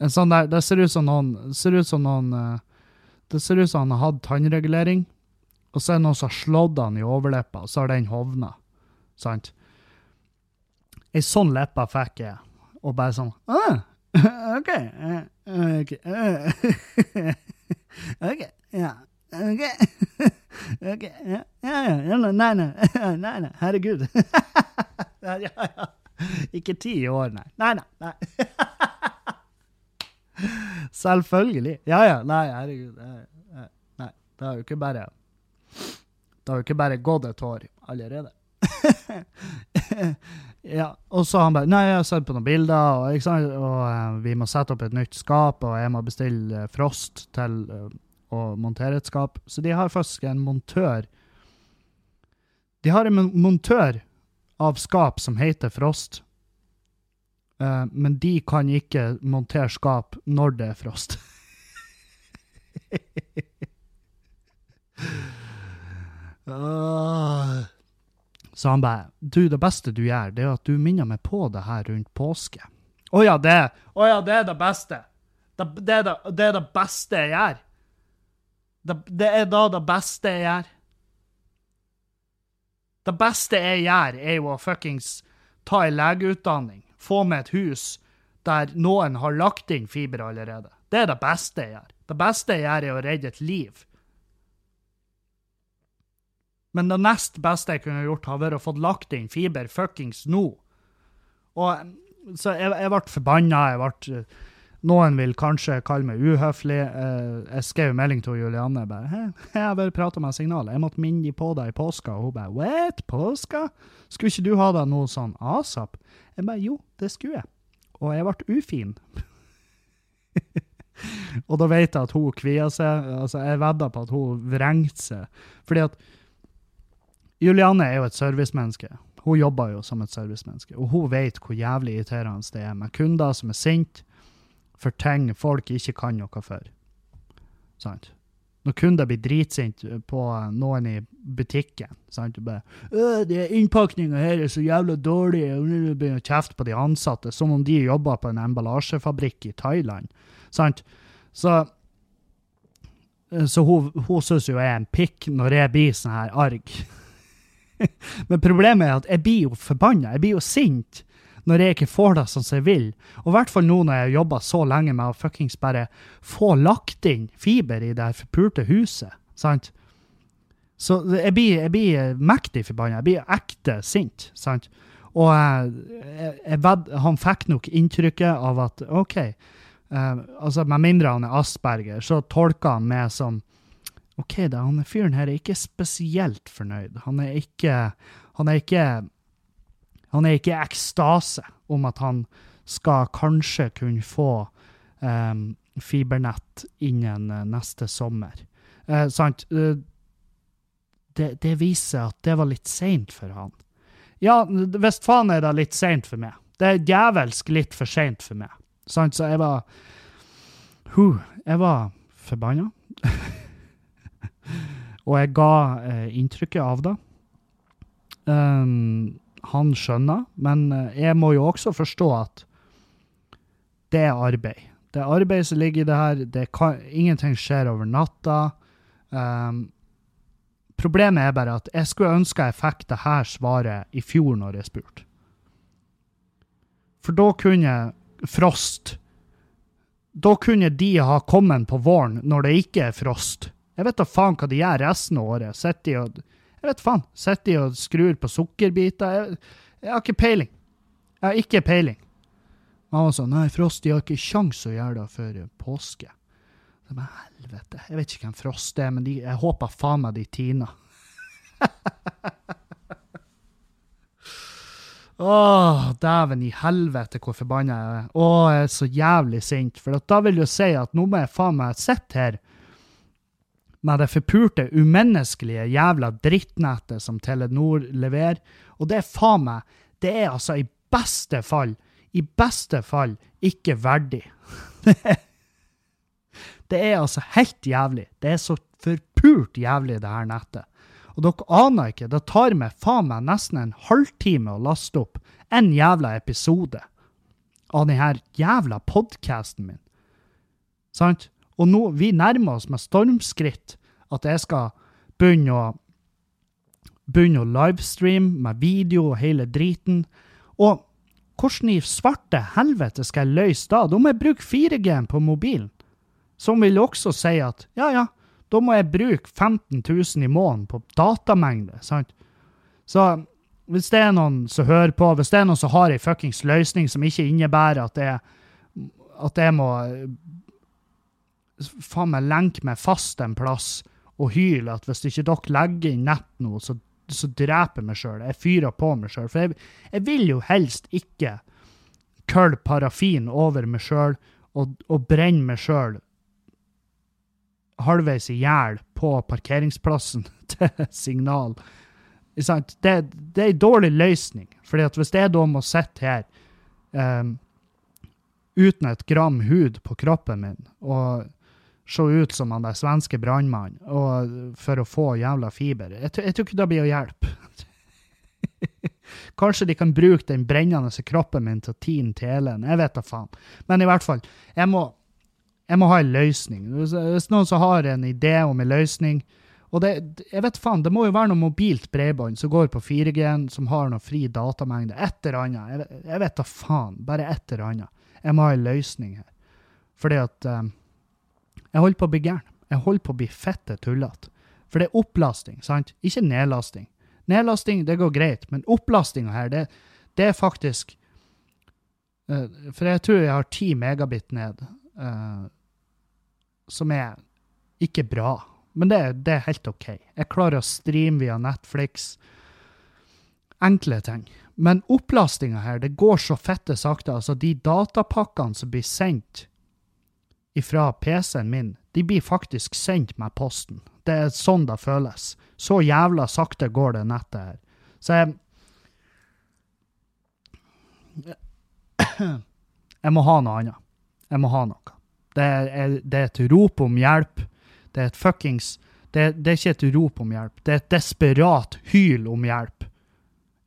[SPEAKER 1] En sånn der Det ser ut som noen, ser ut som noen uh, det ser ut som han har hatt tannregulering, og så er det noen som har slått han i overleppa, og så har den hovna. Sant? Ei sånn leppe fikk jeg, og bare sånn ah, OK. OK. OK. Ja. OK. OK. Ja, ja, ja. Nei, nei. Nei, nei. Herregud. Ja, ja. Ikke ti år, nei. Nei, nei. nei. Selvfølgelig. Ja, ja. Nei, herregud. Nei, det har jo ikke bare Det har jo ikke bare gått et år allerede. ja, og så han bare Nei, jeg har sett på noen bilder, og, og uh, vi må sette opp et nytt skap, og jeg må bestille uh, Frost til uh, å montere et skap. Så de har faktisk en montør De har en montør av skap som heter Frost, Uh, men de kan ikke montere skap når det er frost. uh, så han bare Du, det beste du gjør, det er at du minner meg på det her rundt påske. Å oh ja, det, oh ja, det er det beste. Det, det, er det, det, er det beste jeg gjør. Det, det er da det beste jeg gjør. Det beste jeg gjør, er jo å fuckings ta ei legeutdanning få med et hus der noen har lagt inn fiber allerede. Det er det beste jeg gjør. Det beste jeg gjør, er å redde et liv. Men det nest beste jeg kunne gjort, har vært å få lagt inn fiber fuckings nå. Og Så jeg, jeg ble forbanna. Jeg ble noen vil kanskje kalle meg uhøflig. Eh, jeg skrev melding til Julianne. bare, Hei, 'Jeg har bare prata med Signal. Jeg måtte minne på deg i påska.' Og hun bare 'What? Påska? Skulle ikke du ha deg noe sånn asap?' Jeg bare 'Jo, det skulle jeg'. Og jeg ble ufin. og da vet jeg at hun kvier seg. altså Jeg vedder på at hun vrengte seg. Fordi at Julianne er jo et servicemenneske. Hun jobber jo som et servicemenneske, og hun vet hvor jævlig irriterende det er med kunder som er sinte for ting folk ikke kan noe for. Sant? Når kunder blir dritsinte på noen i butikken sant? Du bare, det 'Innpakninga her er så jævla dårlig', og du begynner å kjefte på de ansatte som om de jobber på en emballasjefabrikk i Thailand. Sant? Så så hun, hun syns jo jeg er en pikk når jeg blir sånn her arg. Men problemet er at jeg blir jo forbanna, jeg blir jo sint når jeg ikke får det som jeg vil. Og i hvert fall nå når jeg har jobba så lenge med å fuckings bare få lagt inn fiber i det forpulte huset. sant? Så jeg blir, jeg blir mektig forbanna. Jeg blir ekte sint. sant? Og jeg, jeg, han fikk nok inntrykket av at OK, eh, altså med mindre han er asperger, så tolker han meg som OK, da, han fyren her er ikke spesielt fornøyd. Han er ikke, han er ikke han er ikke i ekstase om at han skal kanskje kunne få um, fibernett innen uh, neste sommer. Uh, sant? Uh, det, det, viser at det var litt seint for han. Ja, visst faen er det litt seint for meg. Det er djevelsk litt for seint for meg. Sant? Så jeg var huh, Jeg var forbanna. Og jeg ga inntrykket av det. Um, han skjønner, men eh, jeg må jo også forstå at det er arbeid. Det er arbeid som ligger i det her. Det kan, ingenting skjer over natta. Um, Problemet er bare at jeg skulle ønske jeg fikk det her svaret i fjor når jeg spurte. For da kunne frost Da kunne de ha kommet på våren når det ikke er frost. Jeg vet da faen hva de gjør resten av året. Sitter de og Jeg vet faen. Sitter de og skrur på sukkerbiter? Jeg, jeg har ikke peiling. Jeg har ikke peiling. Mamma sånn Nei, Frost de har ikke kjangs å gjøre det før påske. Så jeg helvete. Jeg vet ikke hvem Frost er, men de, jeg håper faen meg de Tina. Åh, dæven i helvete hvor forbanna jeg er. Åh, jeg er så jævlig sint. For da vil du si at nå må jeg faen meg sitte her med det forpurte, umenneskelige jævla drittnettet som Telenor leverer. Og det er faen meg Det er altså i beste fall, i beste fall, ikke verdig. det er altså helt jævlig. Det er så forpult jævlig, det her nettet. Og dere aner ikke, det tar meg faen meg nesten en halvtime å laste opp en jævla episode av denne jævla podkasten min. Sant? Og nå, vi nærmer oss med stormskritt at jeg skal begynne å begynne å livestreame med video og hele driten. Og hvordan i svarte helvete skal jeg løse da? Da må jeg bruke 4G-en på mobilen. Som vil også si at ja, ja, da må jeg bruke 15 000 i måneden på datamengde. sant? Så hvis det er noen som hører på, hvis det er noen som har ei fuckings løsning som ikke innebærer at jeg, at jeg må faen meg lenke meg fast en plass og hyle at hvis ikke dere legger inn nett nå, så, så dreper jeg meg sjøl. Jeg fyrer på meg sjøl. For jeg, jeg, vil jo helst ikke kølle parafin over meg sjøl og, og brenne meg sjøl halvveis i hjel på parkeringsplassen til Signal. Det, det er en dårlig løsning. fordi at hvis jeg da må sitte her um, uten et gram hud på kroppen min og se ut som han der svenske brannmannen for å få jævla fiber Jeg, jeg tror ikke det blir å hjelpe. Kanskje de kan bruke den brennende kroppen min til å tine telen. Jeg vet da faen. Men i hvert fall, jeg må, jeg må ha en løsning. Hvis noen som har en idé om en løsning og det, jeg vet faen, det må jo være noe mobilt bredbånd som går på 4G-en, som har noe fri datamengde. Et eller annet. Jeg, jeg vet da faen. Bare et eller annet. Jeg må ha en løsning her. Fordi at um, Jeg holder på å bli gæren. Jeg holder på å bli fette tullete. For det er opplasting, sant? Ikke nedlasting. Nedlasting, det går greit, men opplastinga her, det, det, er faktisk uh, For jeg tror jeg har 10 megabit ned. Uh, som er ikke bra. Men det, det, er helt OK. Jeg klarer å streame via Netflix. Enkle ting. Men opplastinga her, det går så fette sakte. Altså, de datapakkene som blir sendt fra PC-en min, de blir faktisk sendt med posten. Det er sånn det føles. Så jævla sakte går det nettet her. Så jeg Jeg må ha noe annet. Jeg må ha noe. Det er, det er, et rop om hjelp. Det er et fuckings det, det, er ikke et rop om hjelp. Det er et desperat hyl om hjelp.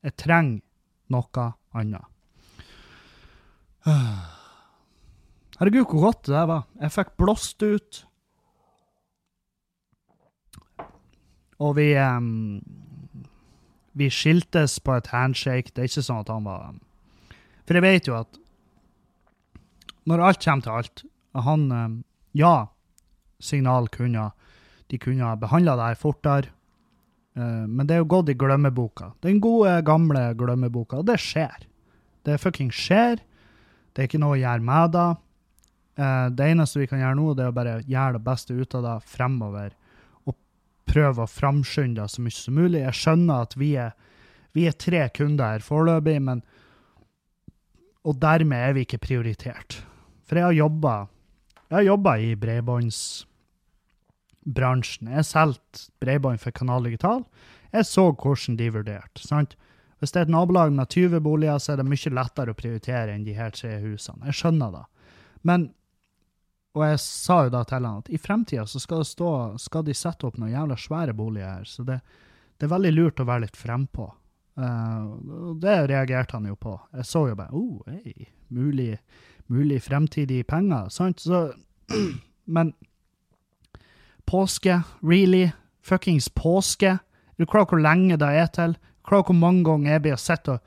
[SPEAKER 1] Jeg trenger noe annet. Herregud, hvor godt det var. Jeg fikk blåst ut. Og vi um, Vi skiltes på et handshake. Det er ikke sånn at han var For jeg vet jo at når alt kommer til alt, han um, Ja, Signal kunne De kunne behandla deg fortere. Uh, men det er jo gått i glemmeboka. Den gode, gamle glemmeboka. Og det skjer. Det fucking skjer. Det er ikke noe å gjøre med det. Eh, det eneste vi kan gjøre nå, det er å bare gjøre det beste ut av det fremover. Og prøve å framskynde det så mye som mulig. Jeg skjønner at vi er, vi er tre kunder her foreløpig, men Og dermed er vi ikke prioritert. For jeg har jobba jeg har jobba i bredbåndsbransjen. Jeg solgte bredbånd for Kanal Digital. Jeg så hvordan de vurderte. sant? Hvis det er et nabolag med 20 boliger, så er det mye lettere å prioritere enn de her tre husene. Jeg skjønner det. Men Og jeg sa jo da til han at i fremtida så skal, stå, skal de sette opp noen jævla svære boliger her, så det, det er veldig lurt å være litt frempå. Uh, det reagerte han jo på. Jeg så jo bare oh, hey, mulig mulig fremtidige penger. sant? Så, men påske, really? Fuckings påske? Du klar hvor lenge det er til? Du klar hvor mange ganger jeg blir sett og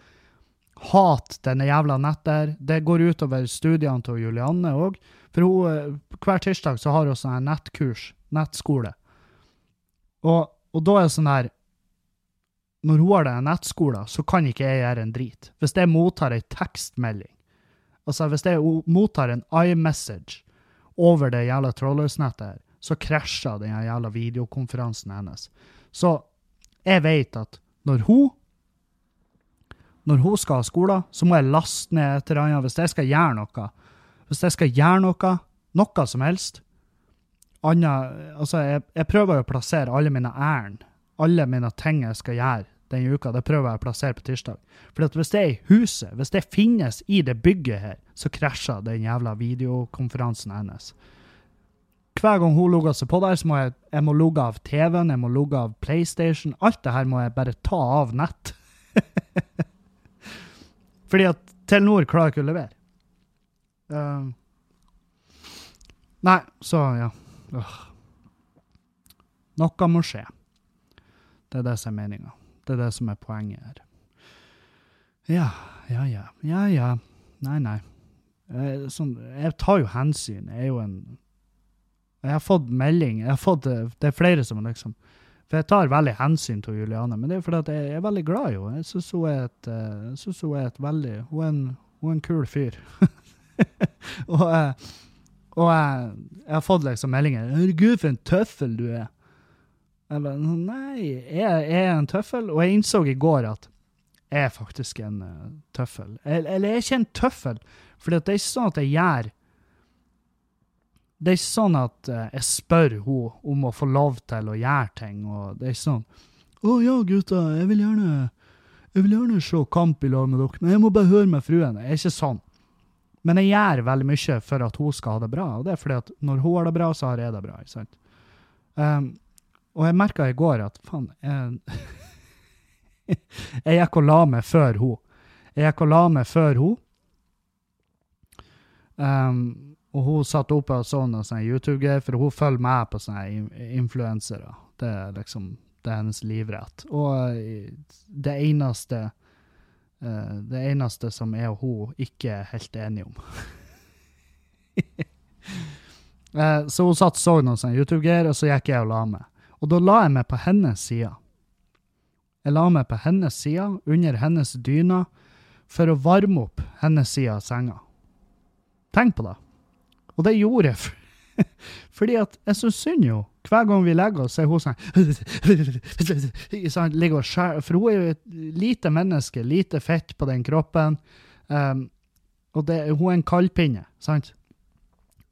[SPEAKER 1] hate denne jævla nettet her? Det går utover studiene til Julianne òg. For hun, eh, hver tirsdag så har hun sånn nettkurs, nettskole. Og, og da er det sånn her Når hun har den nettskolen, så kan ikke jeg gjøre en drit. Hvis jeg mottar ei tekstmelding, altså hvis jeg mottar en iMessage over det jævla Trollers-nettet her, så krasjer den jævla videokonferansen hennes. Så jeg vet at når hun når hun skal ha skolen, så må jeg laste ned et eller annet hvis jeg skal gjøre noe. Hvis jeg skal gjøre noe, noe som helst annet, altså jeg, jeg prøver å plassere alle mine ærend, alle mine ting jeg skal gjøre denne uka, det prøver jeg å plassere på tirsdag. For at hvis det er i huset, hvis det finnes i det bygget her, så krasjer den jævla videokonferansen hennes. Hver gang hun logger seg på der, så må jeg, jeg må logge av TV-en, jeg må logge av PlayStation. Alt det her må jeg bare ta av nett. Fordi at Telenor klarer ikke å levere. Uh, nei, så ja. Uh. Noe må skje. Det er det som er meninga. Det er det som er poenget her. Ja, ja, ja. Ja, ja. Nei, nei. Jeg, sånn, jeg tar jo hensyn. Jeg er jo en Jeg har fått melding. Jeg har fått, eh, det er flere som liksom For jeg tar veldig hensyn til Juliane, men det er fordi at jeg er veldig glad i henne. Jeg syns hun eh, hun er et veldig Hun er en, hun er en kul fyr. og eh, og jeg, jeg har fått liksom meldinger 'Herregud, for en tøffel du er'. Jeg bare Nei, jeg, jeg er en tøffel. Og jeg innså i går at jeg er faktisk en tøffel. Eller jeg er ikke en tøffel, for det er ikke sånn at jeg gjør Det er ikke sånn at eh, jeg spør henne om å få lov til å gjøre ting. og Det er ikke sånn 'Å ja, gutta, jeg vil gjerne jeg vil gjerne se kamp i lag med dere, men jeg må bare høre med fruen.' Jeg er ikke sånn. Men jeg gjør veldig mye for at hun skal ha det bra, og det er fordi at når hun har det bra, så har jeg det bra. ikke sant? Um, og jeg merka i går at faen Jeg, jeg gikk og la meg før hun. Jeg gikk og la meg før hun. Um, og hun satt oppe og så noe sånn YouTube-greier, for hun følger med på sånne in- influensere. Det er liksom det er hennes livrett. Og eh, det eneste eh, det eneste som jeg og hun ikke er helt enige om. Eh, så hun satt og så noen sånne YouTube-greier, og så gikk jeg og la meg. Og da la jeg meg på hennes side. Jeg la meg på hennes side, under hennes dyna, for å varme opp hennes side av senga. Tenk på det. Og det gjorde jeg for, fordi at jeg syns synd jo. Hver gang vi legger oss, er hun sånn For hun er jo et lite menneske, lite fett på den kroppen. Um, og det, hun er en kaldpinne, sant?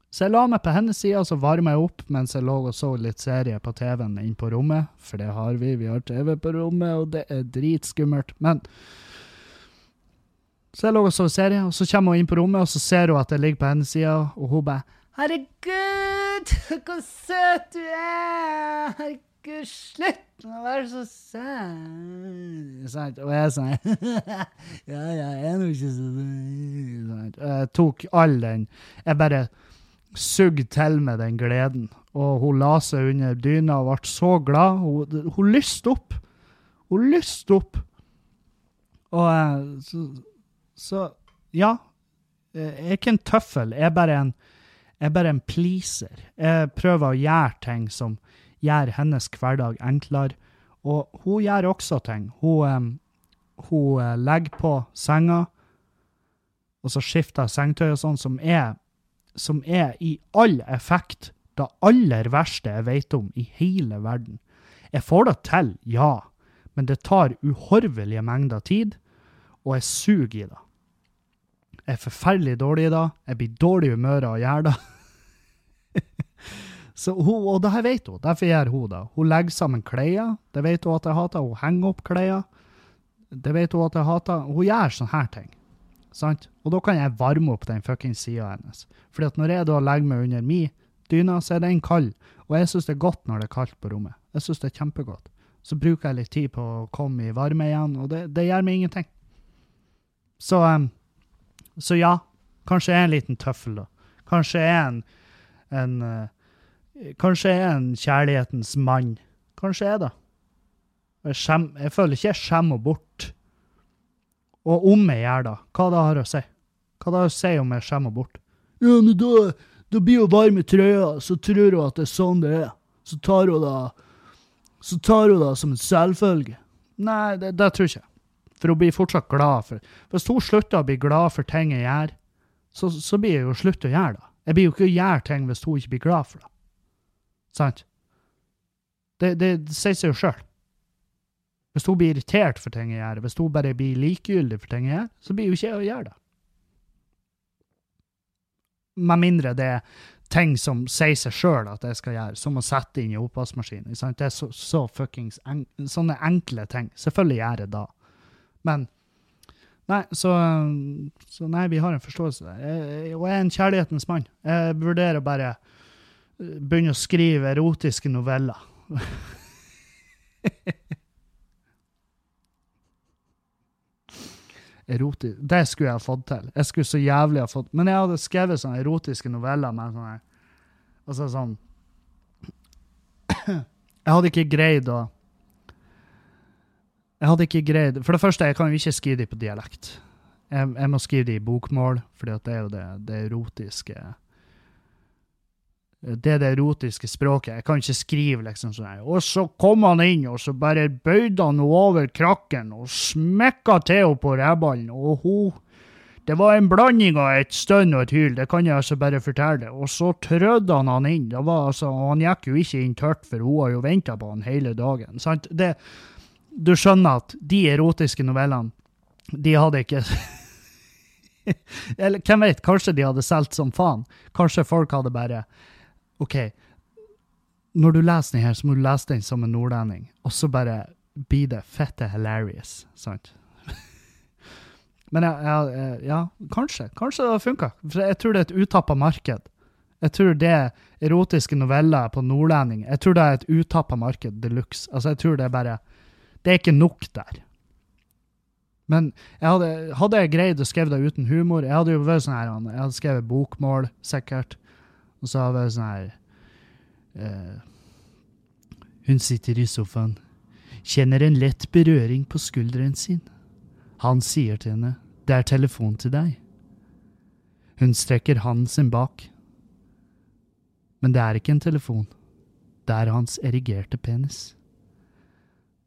[SPEAKER 1] Så jeg la meg på hennes side, og så varma jeg opp mens jeg lå og så litt serie på TV-en inne på rommet. For det har vi. Vi har TV på rommet, og det er dritskummelt. Men Så jeg lå og så serie, og så kommer hun inn på rommet, og så ser hun at jeg ligger på hennes side, og hun bare Herregud, hvor søt du er! Herregud, slutt å være så søt! Og jeg sånn Ja, ja, jeg er nå ikke så søt.' Jeg tok all den Jeg bare sugde til med den gleden. Og hun la seg under dyna og ble så glad. Hun, hun lyste opp. Hun lyste opp. Og så, så ja. Jeg er ikke en tøffel. Jeg er bare en, jeg er bare en pleaser. Jeg prøver å gjøre ting som gjør hennes hverdag enklere. Og hun gjør også ting. Hun, eh, hun eh, legger på senga, og så skifter sengetøy og sånn, som er, som er i all effekt det aller verste jeg vet om i hele verden. Jeg får det til, ja, men det tar uhorvelige mengder tid, og jeg suger i det. Jeg er forferdelig dårlig i dag. Jeg blir dårlig i humøret av å gjøre det. Så hun, og det her vet hun, derfor gjør hun det. Hun legger sammen klær, det vet hun at jeg hater. Hun henger opp klær, det vet hun at jeg hater. Hun gjør sånne her ting. Sant? Og da kan jeg varme opp den fuckings sida hennes. Fordi at når jeg da legger meg under mi dyna, så er den kald. Og jeg syns det er godt når det er kaldt på rommet. Jeg syns det er kjempegodt. Så bruker jeg litt tid på å komme i varme igjen, og det, det gjør meg ingenting. Så, um, så ja, kanskje jeg er en liten tøffel, da. Kanskje jeg er en, en uh, Kanskje jeg er en kjærlighetens mann. Kanskje jeg er det. Jeg, skjem, jeg føler ikke jeg skjemmer bort. Og om jeg gjør det, hva det har å si? Hva det har å si om jeg skjemmer bort? Ja, men da, da blir hun varm i trøya, så tror hun at det er sånn det er. Så tar hun det så tar hun det som en selvfølge. Nei, det, det tror jeg ikke. For hun blir fortsatt glad for Hvis hun slutter å bli glad for ting jeg gjør, så, så blir jeg jo slutt å gjøre det. Jeg blir jo ikke å gjøre ting hvis hun ikke blir glad for det. Sant? Det, det, det sier seg jo sjøl. Hvis hun blir irritert for ting jeg gjør, hvis hun bare blir likegyldig for ting jeg gjør, så blir jo ikke jeg å gjøre det. Med mindre det er ting som sier seg sjøl at jeg skal gjøre, som å sette inn i oppvaskmaskinen. Det er så, så fuckings en, sånne enkle ting. Selvfølgelig gjør jeg det. Men Nei, så, så, nei, vi har en forståelse der. Jeg, og jeg er en kjærlighetens mann. Jeg vurderer å bare eh, begynne å skrive erotiske noveller. Erotisk Det skulle jeg ha fått til. Jeg skulle så jævlig ha fått Men jeg hadde skrevet sånne erotiske noveller med sånne Altså sånn Jeg hadde ikke greid å Jeg hadde ikke greid For det første, jeg kan jo ikke skrive de på dialekt. Jeg, jeg må skrive de i bokmål, for det er jo det, det erotiske det er det erotiske språket. Jeg kan ikke skrive liksom sånn. Og så kom han inn, og så bare bøyde han henne over krakken og smekka til henne på rævballen, og hun Det var en blanding av et stønn og et hyl, det kan jeg altså bare fortelle. Og så trødde han han inn. Det var altså, han gikk jo ikke inn tørt, for hun har jo venta på han hele dagen. sant? Det, du skjønner at de erotiske novellene, de hadde ikke Eller hvem vet, kanskje de hadde solgt som faen. Kanskje folk hadde bare OK, når du leser den her, så må du lese den som en nordlending, og så bare blir det fette hilarious, sant? Men ja, ja, ja, kanskje. Kanskje det har funka. For jeg tror det er et utappa marked. Jeg tror det er erotiske noveller på nordlending. Jeg tror det er et utappa marked de luxe. Altså, jeg tror det er bare Det er ikke nok der. Men jeg hadde, hadde jeg greid å skrive det uten humor Jeg hadde jo vært sånn her, jeg hadde skrevet bokmål, sikkert. Og så hadde jeg vært sånn her uh, Hun sitter i sofaen, kjenner en lett berøring på skulderen sin. Han sier til henne, det er telefon til deg. Hun strekker hånden sin bak. Men det er ikke en telefon. Det er hans erigerte penis.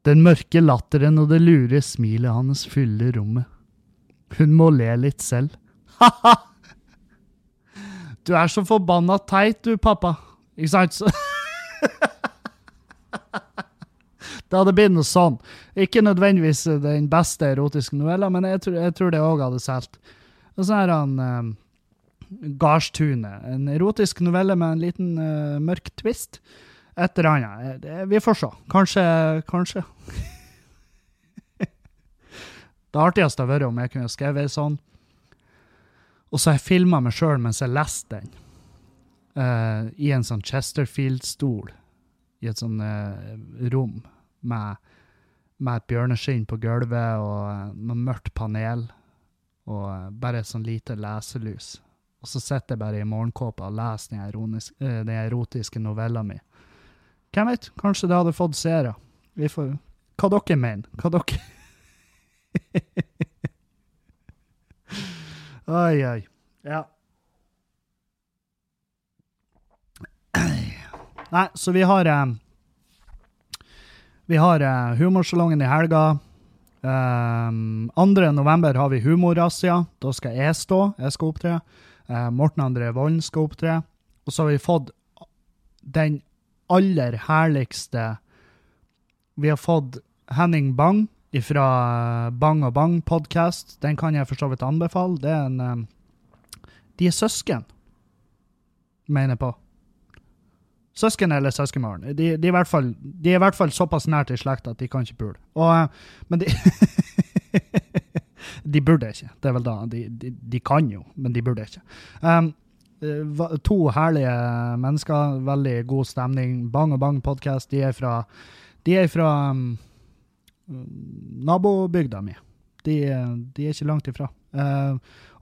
[SPEAKER 1] Den mørke latteren og det lure smilet hans fyller rommet. Hun må le litt selv. Ha-ha! Du er så forbanna teit, du, pappa. Ikke sant? Så det hadde blitt noe sånn. Ikke nødvendigvis den beste erotiske novella, men jeg tror, jeg tror det òg hadde solgt. Og så er han eh, Gardstunet. En erotisk novelle med en liten eh, mørk twist. Et eller annet. Vi får se. Kanskje Kanskje. det artigste hadde vært om jeg kunne skrevet sånn og så har jeg filma meg sjøl mens jeg leste den, uh, i en sånn Chesterfield-stol, i et sånn uh, rom med, med, et bjørneskinn på gulvet og noe mørkt panel, og uh, bare et sånn lite leselys. Og så sitter jeg bare i morgenkåpa og leser den erotiske novella mi. Hvem vet, kanskje det hadde fått seere. Vi får Hva dere mener? Hva dere Oi, oi. Ja. Nei, så vi har eh, Vi har eh, Humorsalongen i helga. Um, eh, 2. november har vi Humorrazzia. Da skal jeg stå. Jeg skal opptre. Uh, Morten André Volden skal opptre. Og så har vi fått den aller herligste Vi har fått Henning Bang fra Bang og Bang podkast. Den kan jeg for så vidt anbefale. Det er en um, De er søsken, mener jeg på. Søsken eller søskenbarn. De, de, er fall, de er i hvert fall såpass nært i slekt at de kan ikke pule. Uh, men de De burde ikke. Det er vel da. De, de kan jo, men de burde ikke. Um, to herlige mennesker, veldig god stemning. Bang og Bang podkast. De er fra, de er fra um, nabobygda mi. De, de, er ikke langt ifra. Uh,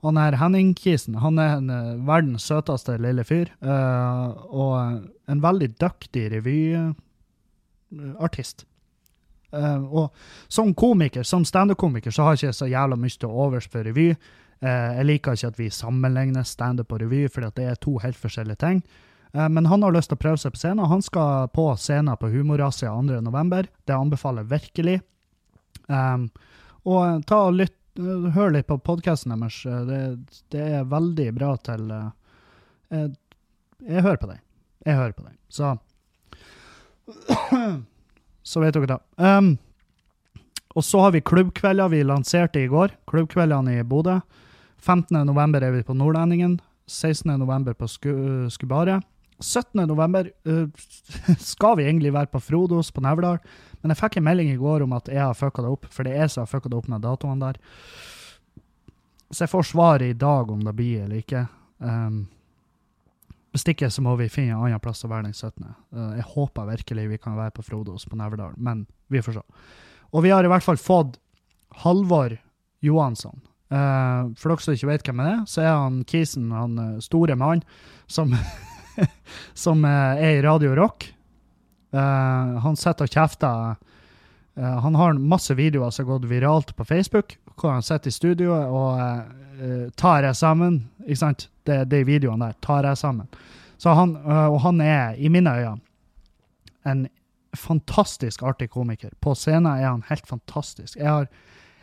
[SPEAKER 1] han her Henning Kisen han er en, uh, verdens søteste lille fyr. Uh, og en veldig dyktig revyartist. Eh, og som komiker, som standup-komiker, så har jeg ikke så jævla mye til overs for revy. Eh, jeg liker ikke at vi sammenligner standup og revy, for det er to helt forskjellige ting. Eh, men han har lyst til å prøve seg på scenen. Han skal på scenen på Humorasia 2.11. Det anbefaler jeg virkelig. Um, og ta og lytt, hør litt på podkasten deres. Det, det, er veldig bra til jeg, jeg, hører på den. Jeg hører på den. Så Så vet dere det. Um, og så har vi klubbkvelder vi lanserte i går. Klubbkveldene i Bodø. 15.11. er vi på Nordlendingen. 16.11. på Skubaret. 17.11. Uh, skal vi egentlig være på Frodos på Neverdal, men jeg fikk en melding i går om at jeg har fucka det opp, for det er jeg som har fucka det opp med datoene der. Så jeg får svaret i dag om det blir eller ikke. Um, hvis ikke, så må vi finne en annen plass å være den 17. Uh, jeg håper virkelig vi kan være på Frodos på Neverdal, men vi får se. Og vi har i hvert fall fått Halvor Johansson. Uh, for dere som ikke vet hvem det er, så er han Kisen, han uh, store mann, som som er i Radio Rock. Uh, han sitter og kjefter. Uh, han har masse videoer som har gått viralt på Facebook, hvor han sitter i studioet og tar jeg sammen. Ikke sant? Det, de videoene der. Tar jeg sammen. Så han, og han er, i mine øyne, en fantastisk artig komiker. På scenen er han helt fantastisk. Jeg har,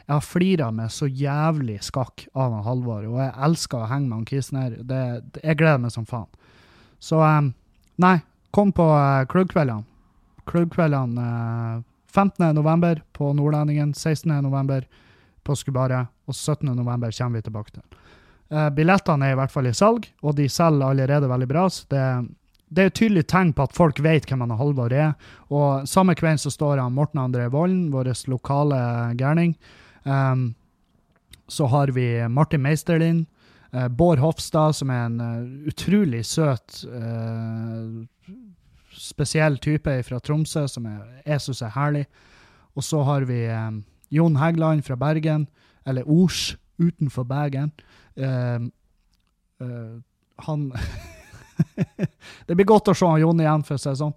[SPEAKER 1] jeg har flira med så jævlig skakk av han Halvor, og jeg elsker å henge med han kisen her. Det, jeg gleder meg som faen. Så um, nei, kom på uh, klubbkveldene. Klubbkveldene uh, 15.11. på Nordlendingen, 16.11. på Skubaret, og 17.11. kommer vi tilbake til. Uh, billettene er i hvert fall i salg, og de selger allerede veldig bra. så det, det er et tydelig tegn på at folk vet hvem han Halvor er. Og samme kveld så står han Morten André Volden, vår lokale gærning. Um, så har vi Martin Meisterlin. Uh, Bård Hofstad, som er en uh, utrolig søt, uh, spesiell type fra Tromsø, som jeg, jeg syns er herlig. Og så har vi um, Jon Hægland fra Bergen, eller Ors utenfor Bergen. han Det blir godt å se Jon igjen, for å si det sånn.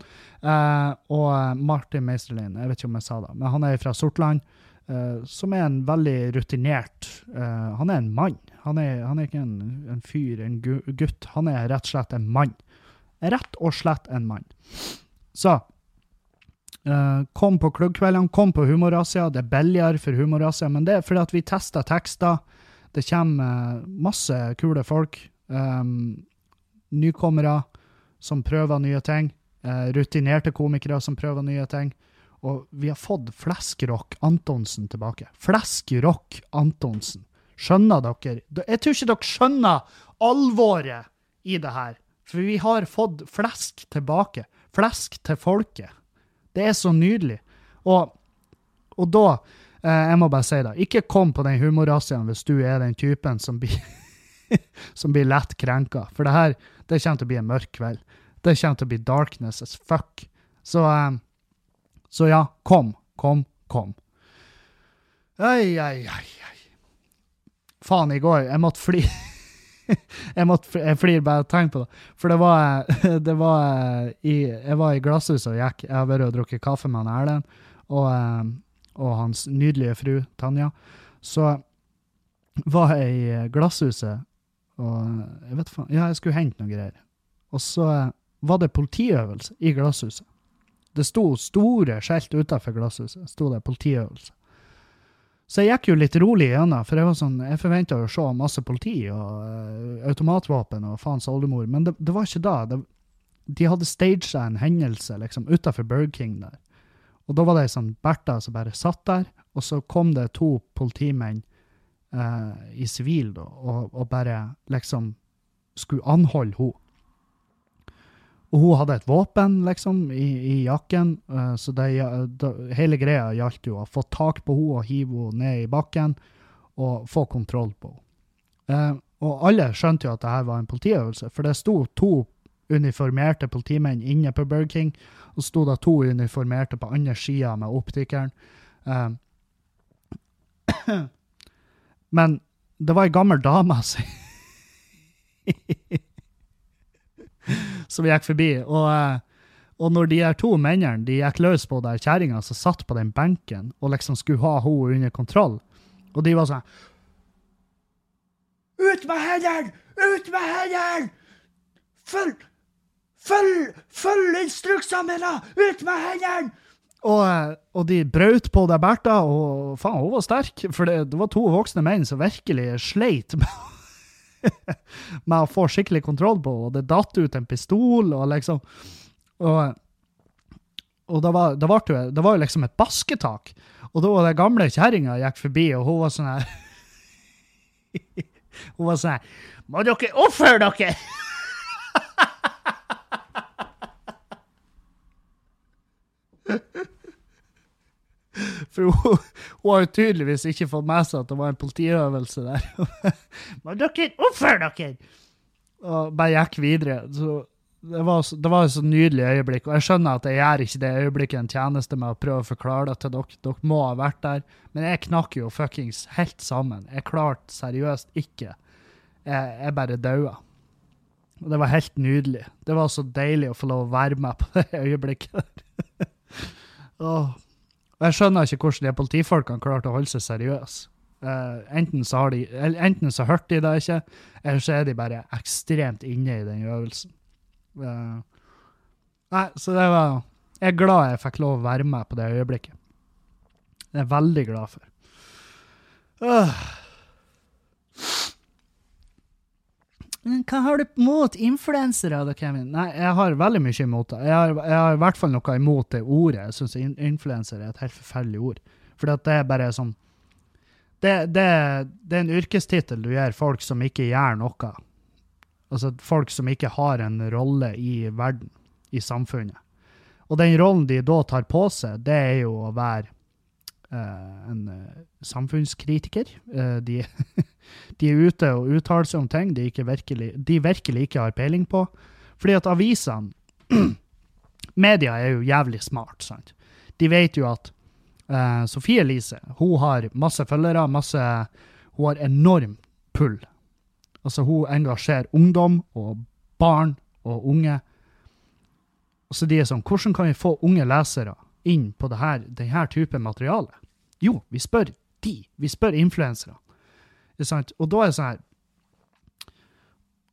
[SPEAKER 1] og Martin Meisterlin, jeg vet ikke om jeg sa det, men han er fra Sortland. Uh, som er en veldig rutinert uh, Han er en mann. Han er, han er ikke en, en, fyr, en gutt. Han er rett og slett en mann. Rett og slett en mann. Så uh, kom på klubbkveldene, kom på Humorasia. Det er billigere for Humorasia, men det er fordi at vi tester tekster. Det kommer masse kule folk. Um, nykommere som prøver nye ting. rutinerte komikere som prøver nye ting. Og vi har fått Fleskrock Antonsen tilbake. Fleskrock Antonsen. Skjønner dere? Jeg tror ikke dere skjønner alvoret i det her. For vi har fått flesk tilbake. Flesk til folket. Det er så nydelig. Og, og da eh, Jeg må bare si det. Ikke kom på den humorrazziaen hvis du er den typen som blir, som blir lett krenka. For det her det kommer til å bli en mørk kveld. Det kommer til å bli darkness as fuck. Så eh, så ja, kom, kom, kom. Oi, ei, ei, ei. Faen, i går Jeg måtte fly. jeg måtte jeg flir bare av å tenke på det. For det var, det var i, Jeg var i glasshuset og gikk. Jeg har vært og drukket kaffe med han Erlend og, eh, og, hans nydelige fru Tanja. Så var jeg i glasshuset, og jeg vet faen Ja, jeg skulle hente noe greier. Og så var det politiøvelse i glasshuset. Det sto store skilt utafor glasshuset. sto det politiøvelse. Så jeg gikk jo litt rolig gjennom, for jeg var sånn, jeg forventa å se masse politi og uh, automatvåpen og faens oldemor, men det, det, var ikke da. Det, de hadde staged en hendelse liksom utafor Burger King der. Og da var det ei sånn Bertha som bare satt der, og så kom det to politimenn uh, i sivil og, og, bare liksom skulle anholde henne. Og hun hadde et våpen, liksom, i, i jakken, uh, så det, hele greia gjaldt jo å få tak på henne og hive henne ned i bakken og få kontroll på henne. Uh, og alle skjønte jo at det her var en politiøvelse, for det sto to uniformerte politimenn inne på Burger King, og sto da to uniformerte på andre sida med optikeren. Uh, men det var ei gammel dame som som gikk forbi. Og, eh, Og når de her to mennene de gikk løs på der kjerringa som satt på den benken og liksom skulle ha henne under kontroll, og de var sånn Ut med hendene! Ut med hendene! Følg Følg, følg instruksene mine! Ut med hendene! Og, eh, og, de brøt på deg Bertha, og faen, hun var sterk. For det, det var to voksne menn som virkelig sleit med, med å få skikkelig kontroll på. Og det datt ut en pistol, og liksom Og, og det, var, det, var, det var jo liksom et basketak. Og da var det gamle kjerringa gikk forbi, og hun var sånn her Hun var sånn her Må dere oppføre dere! For hun, hun, har jo tydeligvis ikke fått med seg at det var en politiøvelse der. Men dere, oppfør dere! Og bare gikk videre. Så det var, det var et så nydelig øyeblikk. Og jeg skjønner at jeg gjør ikke det øyeblikket en tjeneste med å prøve å forklare det til dere. Dere må ha vært der. Men jeg knakk jo fuckings helt sammen. Jeg klarte seriøst ikke. Jeg, jeg bare daua. Og det var helt nydelig. Det var så deilig å få lov å være med på det øyeblikket der. oh. Og jeg skjønner ikke hvordan de politifolkene klarte å holde seg seriøse. Uh, enten, så har de, enten så hørte de det ikke, eller så er de bare ekstremt inne i den øvelsen. Uh, nei, så det var Jeg er glad jeg fikk lov å være med på det øyeblikket. Det er jeg veldig glad for. Uh. Hva har du mot influensere, da, Kevin? Nei, jeg har veldig mye imot det. Jeg har, jeg har i hvert fall noe imot det ordet. Jeg syns influenser er et helt forferdelig ord. For det er bare sånn det, det, det, er en yrkestittel du gir folk som ikke gjør noe. Altså folk som ikke har en rolle i verden, i samfunnet. Og den rollen de da tar på seg, det er jo å være en uh, samfunnskritiker. Uh, de De er ute og uttaler seg om ting de, virkelig, de, virkelig, ikke har peiling på. Fordi at avisene Media er jo jævlig smart, sant. De vet jo at uh, Sofie Elise hun har masse følgere, masse Hun har enorm pull. Altså, hun engasjerer ungdom og barn og unge. Så de er sånn Hvordan kan vi få unge lesere inn på denne type materiale? Jo, vi spør de. Vi spør influensere. Og da er det sånn her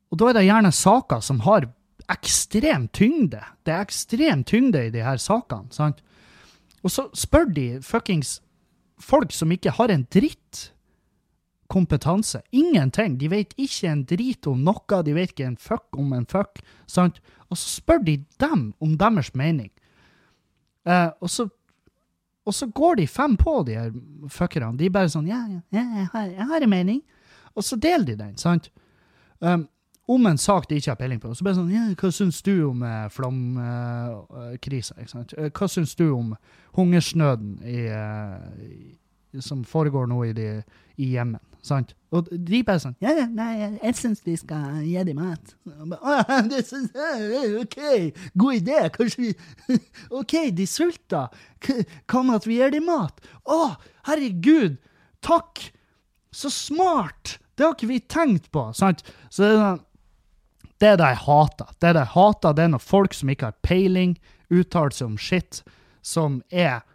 [SPEAKER 1] Og da er det gjerne saker som har ekstrem tyngde. Det er ekstrem tyngde i de her sakene. sant? Og så spør de fuckings folk som ikke har en dritt kompetanse. Ingenting. De vet ikke en drit om noe. De vet ikke en fuck om en fuck. sant? Og så spør de dem om deres mening. Eh, og så og så går de fem på, de her fuckerne. De er bare sånn Ja, ja, jeg, har, jeg har en mening. Og så deler de den, sant? Um, om en sak de ikke har peiling på. Så bare sånn Ja, hva syns du om eh, flomkrisa? Eh, hva syns du om hungersnøden i, eh, som foregår nå i, de, i Jemen? Sant? Og de bare sånn Ja, nei, jeg syns vi skal gi dem mat. Å, det OK, god idé. Kanskje vi OK, de sulter. Med at vi gir dem mat? Å, herregud! Takk! Så smart! Det har ikke vi tenkt på. sant? Så det er sånn det er det jeg hater. Det er det jeg hater, det er når folk som ikke har peiling, uttaler seg om shit som er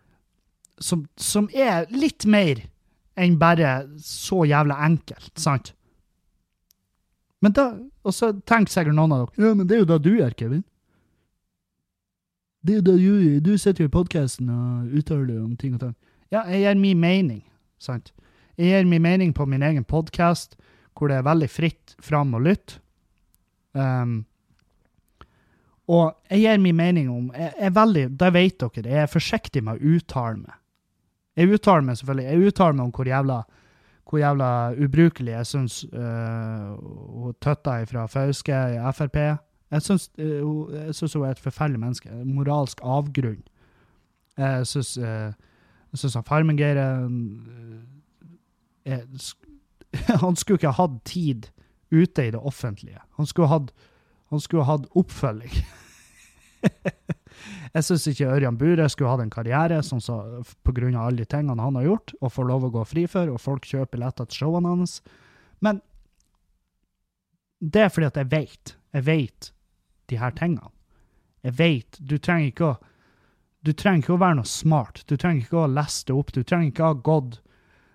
[SPEAKER 1] som, som er litt mer enn bare så jævla enkelt, sant? Men da, Og så tenker sikkert noen av dere ja, men det er jo da du gjør, Kevin. Det er jo da du Du sitter jo i podkasten og uttaler om ting og tang. Ja, jeg gir min mening, sant? Jeg gir min mening på min egen podkast, hvor det er veldig fritt fram å lytte. Um, og jeg gir min mening om jeg, er veldig, Det vet dere, jeg er forsiktig med å uttale meg. Jeg uttaler meg selvfølgelig jeg uttaler meg om hvor jævla, hvor jævla ubrukelig jeg syns uh, Tøtta fra Fauske i Frp Jeg syns uh, hun er et forferdelig menneske. En moralsk avgrunn. Jeg syns uh, Farmen-Geir Han skulle ikke ha hatt tid ute i det offentlige. Han skulle hatt, han skulle hatt oppfølging. Jeg syns ikke Ørjan Bure skulle hatt en karriere som så, pga. alle de tingene han har gjort, og får lov å gå fri for, og folk kjøper billetter til showene hans. Men det er fordi at jeg vet. Jeg veit de her tingene. Jeg vet. Du trenger ikke å du trenger ikke å være noe smart. Du trenger ikke å lese det opp. Du trenger ikke å ha gått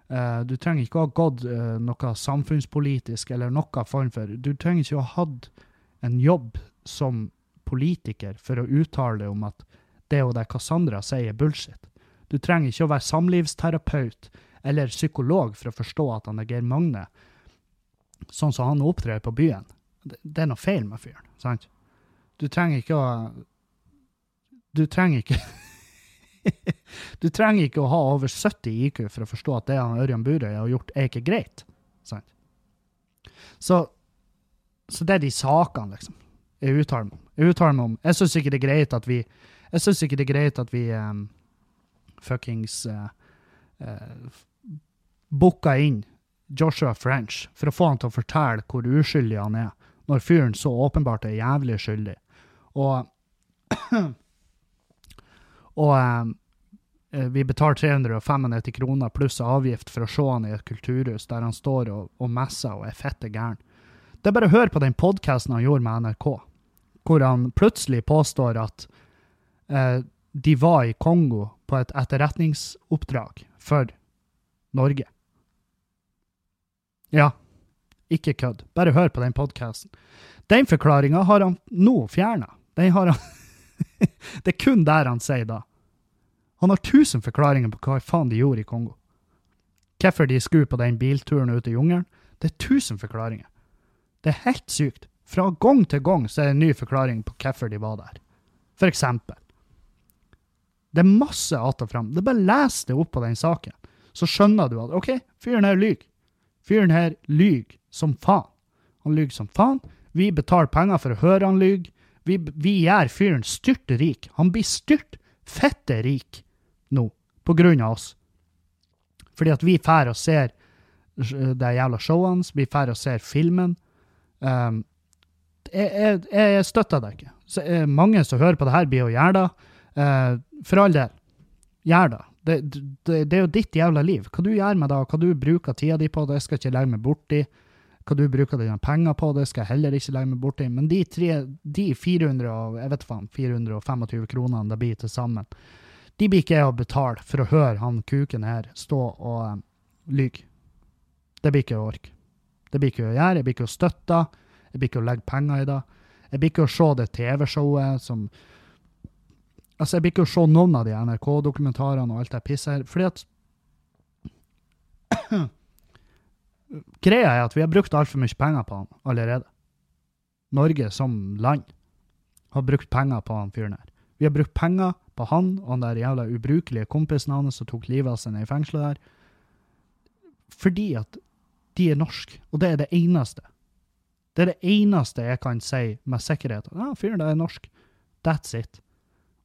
[SPEAKER 1] uh, Du trenger ikke å ha gått uh, noe samfunnspolitisk eller noe form for Du trenger ikke å ha hatt en jobb som politiker for å uttale om at det og det Cassandra sier, er bullshit. Du trenger ikke å være samlivsterapeut eller psykolog for å forstå at han er Geir Magne, sånn som han opptrer på byen. Det, er noe feil med fyren, sant? Du trenger ikke å Du trenger ikke Du trenger ikke å ha over 70 IQ for å forstå at det han Ørjan Burøy har gjort, er ikke greit. Sant? Så, så det er de sakene, liksom, jeg uttaler meg om. Jeg uttaler meg om Jeg syns ikke det er greit at vi Jeg syns ikke det er greit at vi um, fuckings uh, uh, booka inn Joshua French for å få han til å fortelle hvor uskyldig han er, når fyren så åpenbart er jævlig skyldig. Og Og um, vi betaler 395 kroner pluss avgift for å se han i et kulturhus der han står og, og messer og er fette gæren. Det er bare å høre på den podkasten han gjorde med NRK, hvor han plutselig påstår at eh, de var i Kongo på et etterretningsoppdrag for Norge. Ja, ikke kødd. Bare hør på den podkasten. Den forklaringa har han nå fjerna. Den har han Det er kun der han sier da. Han har tusen forklaringer på hva faen de gjorde i Kongo. Hvorfor de skulle på den bilturen ut i jungelen. Det er tusen forklaringer. Det er helt sykt. Fra gang til gang så er det en ny forklaring på hvorfor de var der. For eksempel. Det er masse att og fram. Det er bare les det opp på den saken, så skjønner du at OK, fyren her lyver. Fyren her lyver som faen. Han lyver som faen. Vi betaler penger for å høre han lyve. Vi, vi gjør fyren styrtrik. Han blir styrt fette rik nå, på grunn av oss. Fordi at vi drar og ser det jævla showene, vi drar og ser filmen. Um, jeg, jeg, jeg, støtter det ikke. Så, eh, mange som hører på det her, blir gjøre det. Uh, for all del, gjør det. Det, det. er jo ditt jævla liv. Hva du gjør med det, hva du bruker tida di på, det skal jeg ikke legge meg borti. Hva du bruker dine penger på, det skal jeg heller ikke legge meg borti. Men de, tre, de 400, jeg vet faen, 425 kronene det blir til sammen, de blir ikke jeg å betale for å høre han kuken her stå og um, lyge. Det blir ikke å orke. Det blir ikke å gjøre. Jeg blir ikke å støtte. Jeg blir ikke å legge penger i det. Jeg blir ikke å se det TV-showet som Altså, jeg blir ikke å se noen av de NRK-dokumentarene og alt det pisset her, fordi at Greia er at vi har brukt altfor mye penger på han allerede. Norge som land har brukt penger på han fyren her. Vi har brukt penger på han og han der jævla ubrukelige kompisen hans som tok livet av seg i fengselet der, fordi at de er norske, og det er det eneste. Det er det eneste jeg kan si med sikkerhet. Ja, fyren der er norsk. That's it.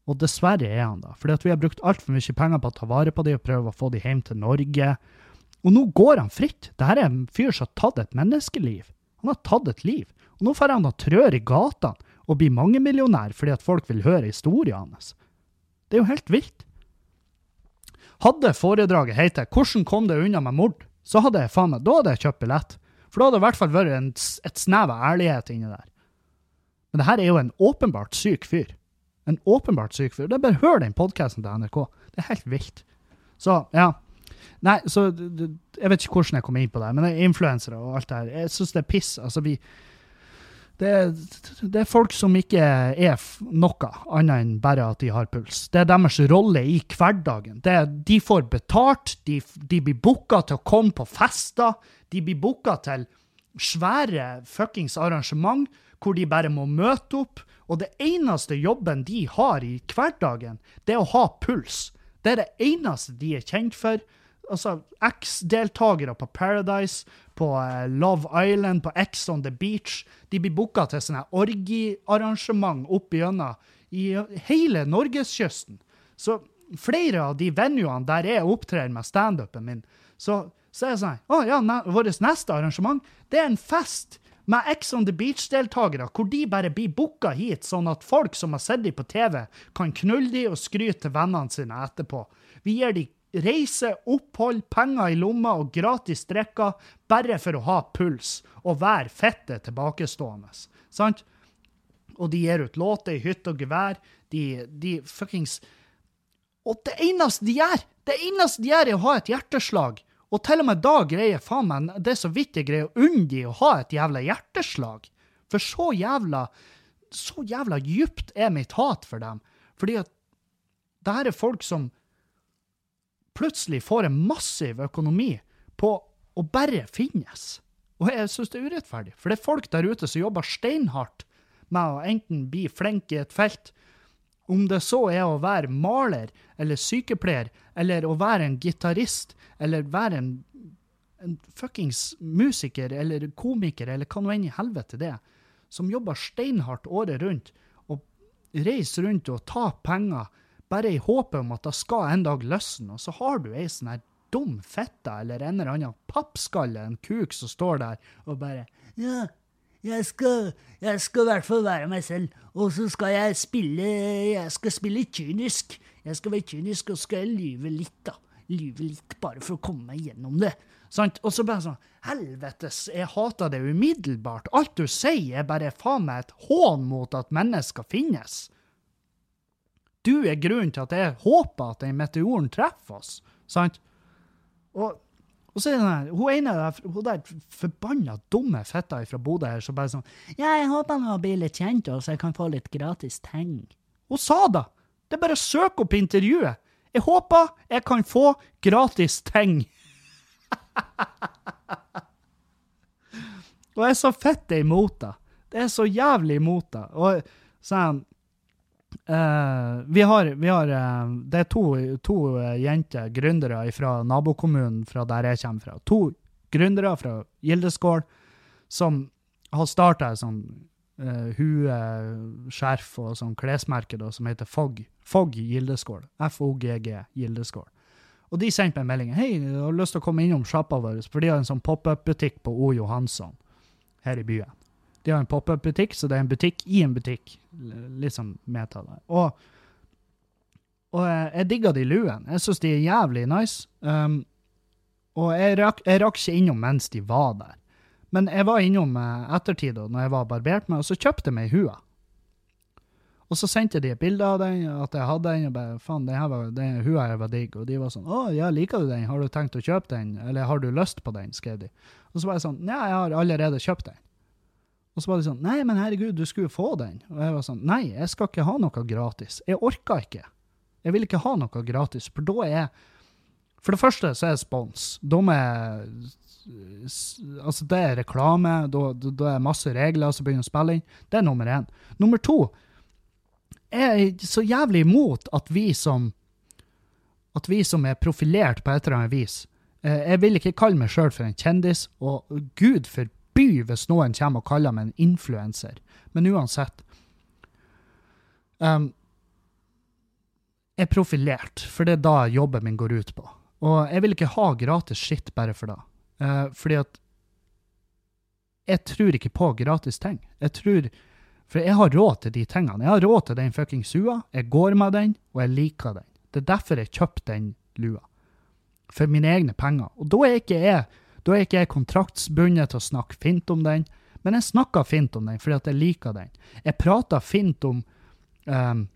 [SPEAKER 1] Og dessverre er han da, fordi at vi har brukt altfor mye penger på å ta vare på dem og prøve å få dem hjem til Norge. Og nå går han fritt. Dette er en fyr som har tatt et menneskeliv. Han har tatt et liv. Og nå får han å trør i gatene og bli mangemillionær fordi at folk vil høre historien hans. Det er jo helt vilt. Hadde foredraget hett 'Hvordan kom det unna med mord', så hadde jeg faen meg, da hadde jeg kjøpt billett. For da hadde det i hvert fall vært en, et snev av ærlighet inni der. Men det her er jo en åpenbart syk fyr. En åpenbart syk fyr. Det er bare hør den podkasten til NRK. Det er helt vilt. Så, ja. Nei, så Jeg vet ikke hvordan jeg kom inn på det, men er influensere og alt det her. Jeg syns det er piss. Altså, vi det, det, er folk som ikke er noe annet enn bare at de har puls. Det er deres rolle i hverdagen. Det, de får betalt, de, de blir booka til å komme på fester. De blir booka til svære fuckings arrangement hvor de bare må møte opp. Og det eneste jobben de har i hverdagen, det er å ha puls. Det er det eneste de er kjent for altså, X-deltakere på Paradise, på uh, Love Island, på X on the Beach. De blir booka til sånne orgiearrangement opp igjennom i hele norgeskysten. Så flere av de venuene der jeg opptrer med standupen min, så, så er det sånn Å ja, ne vårt neste arrangement, det er en fest med X on the Beach-deltakere, hvor de bare blir booka hit, sånn at folk som har sett dem på TV, kan knulle dem og skryte til vennene sine etterpå. Vi gir dem reise, opphold, penger i lomma og gratis drikker bare for å ha puls og være fette tilbakestående. Sant? Og de gir ut låter i hytte og gevær. De, de fuckings Og det eneste de gjør, det eneste de gjør, er å ha et hjerteslag. Og til og med da greier faen meg det er så vidt jeg greier å unne de å ha et jævla hjerteslag. For så jævla så jævla djupt er mitt hat for dem. Fordi at det her er folk som plutselig får en massiv økonomi på å bare finnes. Og jeg syns det er urettferdig, for det er folk der ute som jobber steinhardt med å enten bli flink i et felt, om det så er å være maler eller sykepleier, eller å være en gitarist, eller være en, en fuckings musiker eller komiker, eller hva nå enn i helvete det som jobber steinhardt året rundt, og reiser rundt og tar penger bare i håpet om at det skal en dag løsne, og så har du ei sånn her dum fitte eller en eller annen pappskalle, en kuk som står der og bare Ja, jeg skal, jeg skal i hvert fall være meg selv, og så skal jeg spille Jeg skal spille kynisk. Jeg skal være kynisk, og skal jeg lyve litt, da. Lyve litt, bare for å komme meg gjennom det. Sant? Og så bare sånn Helvetes, jeg hater det umiddelbart. Alt du sier, er bare faen meg et hån mot at mennesker finnes. Du er grunnen til at jeg håper at den meteoren treffer oss. Sant? Og, og så er det sånn hun ene der, hun der forbanna dumme fitta fra Bodø her som bare sånn Ja, jeg håper han blir bli litt kjent, så jeg kan få litt gratis ting. Hun sa da! Det er bare å søke opp intervjuet. Jeg håper jeg kan få gratis ting. og jeg er så fett imot det. Det er så jævlig imot det. Og sånn Uh, vi har, vi har uh, Det er to, to uh, jenter, gründere fra nabokommunen fra der jeg kommer fra. To gründere fra Gildeskål som har starta et sånn hue, skjerf og sånn klesmerke da, som heter Fogg. Fogg Gildeskål. F-O-G-G Gildeskål. Og de sendte meg meldingen. Hei, jeg har lyst til å komme innom sjappa vår, for de har en sånn pop-up-butikk på O. Johansson her i byen. De har en pop-up-butikk, så det er en butikk i en butikk. Litt sånn meta der. Og, og jeg digga de luene. Jeg syns de er jævlig nice. Um, og jeg rakk, jeg rakk, ikke innom mens de var der. Men jeg var innom uh, ettertid, når jeg var barbert meg, og så kjøpte jeg meg hua. Og så sendte de et bilde av den, at jeg hadde den, og bare faen, den, var, den hua her var digg. Og de var sånn å ja, liker du den, har du tenkt å kjøpe den, eller har du lyst på den, skrev de. Og så var jeg sånn 'Nei, jeg har allerede kjøpt den. Og så var de sånn Nei, men herregud, du skulle få den. Og jeg var sånn Nei, jeg skal ikke ha noe gratis. Jeg orker ikke. Jeg vil ikke ha noe gratis, for da er For det første så er jeg spons. Da er Altså, det er reklame, da, da er masse regler som begynner å spille inn. Det er nummer én. Nummer to er så jævlig imot at vi som at vi som er profilert på et eller annet vis eh, Jeg vil ikke kalle meg sjøl for en kjendis, og gud forby hvis noen kommer og kaller meg en influenser. Men uansett um, er profilert, for det er da jobben min går ut på. Og jeg vil ikke ha gratis skitt bare for det. Uh, fordi at jeg tror ikke på gratis ting. Jeg tror For jeg har råd til de tingene. Jeg har råd til den fuckings sua. Jeg går med den, og jeg liker den. Det er derfor jeg kjøpte den lua. For mine egne penger. Og da er ikke jeg da er ikke jeg kontraktsbundet til å snakke fint om den, men jeg snakker fint om den fordi at jeg liker den. Jeg prater fint om um,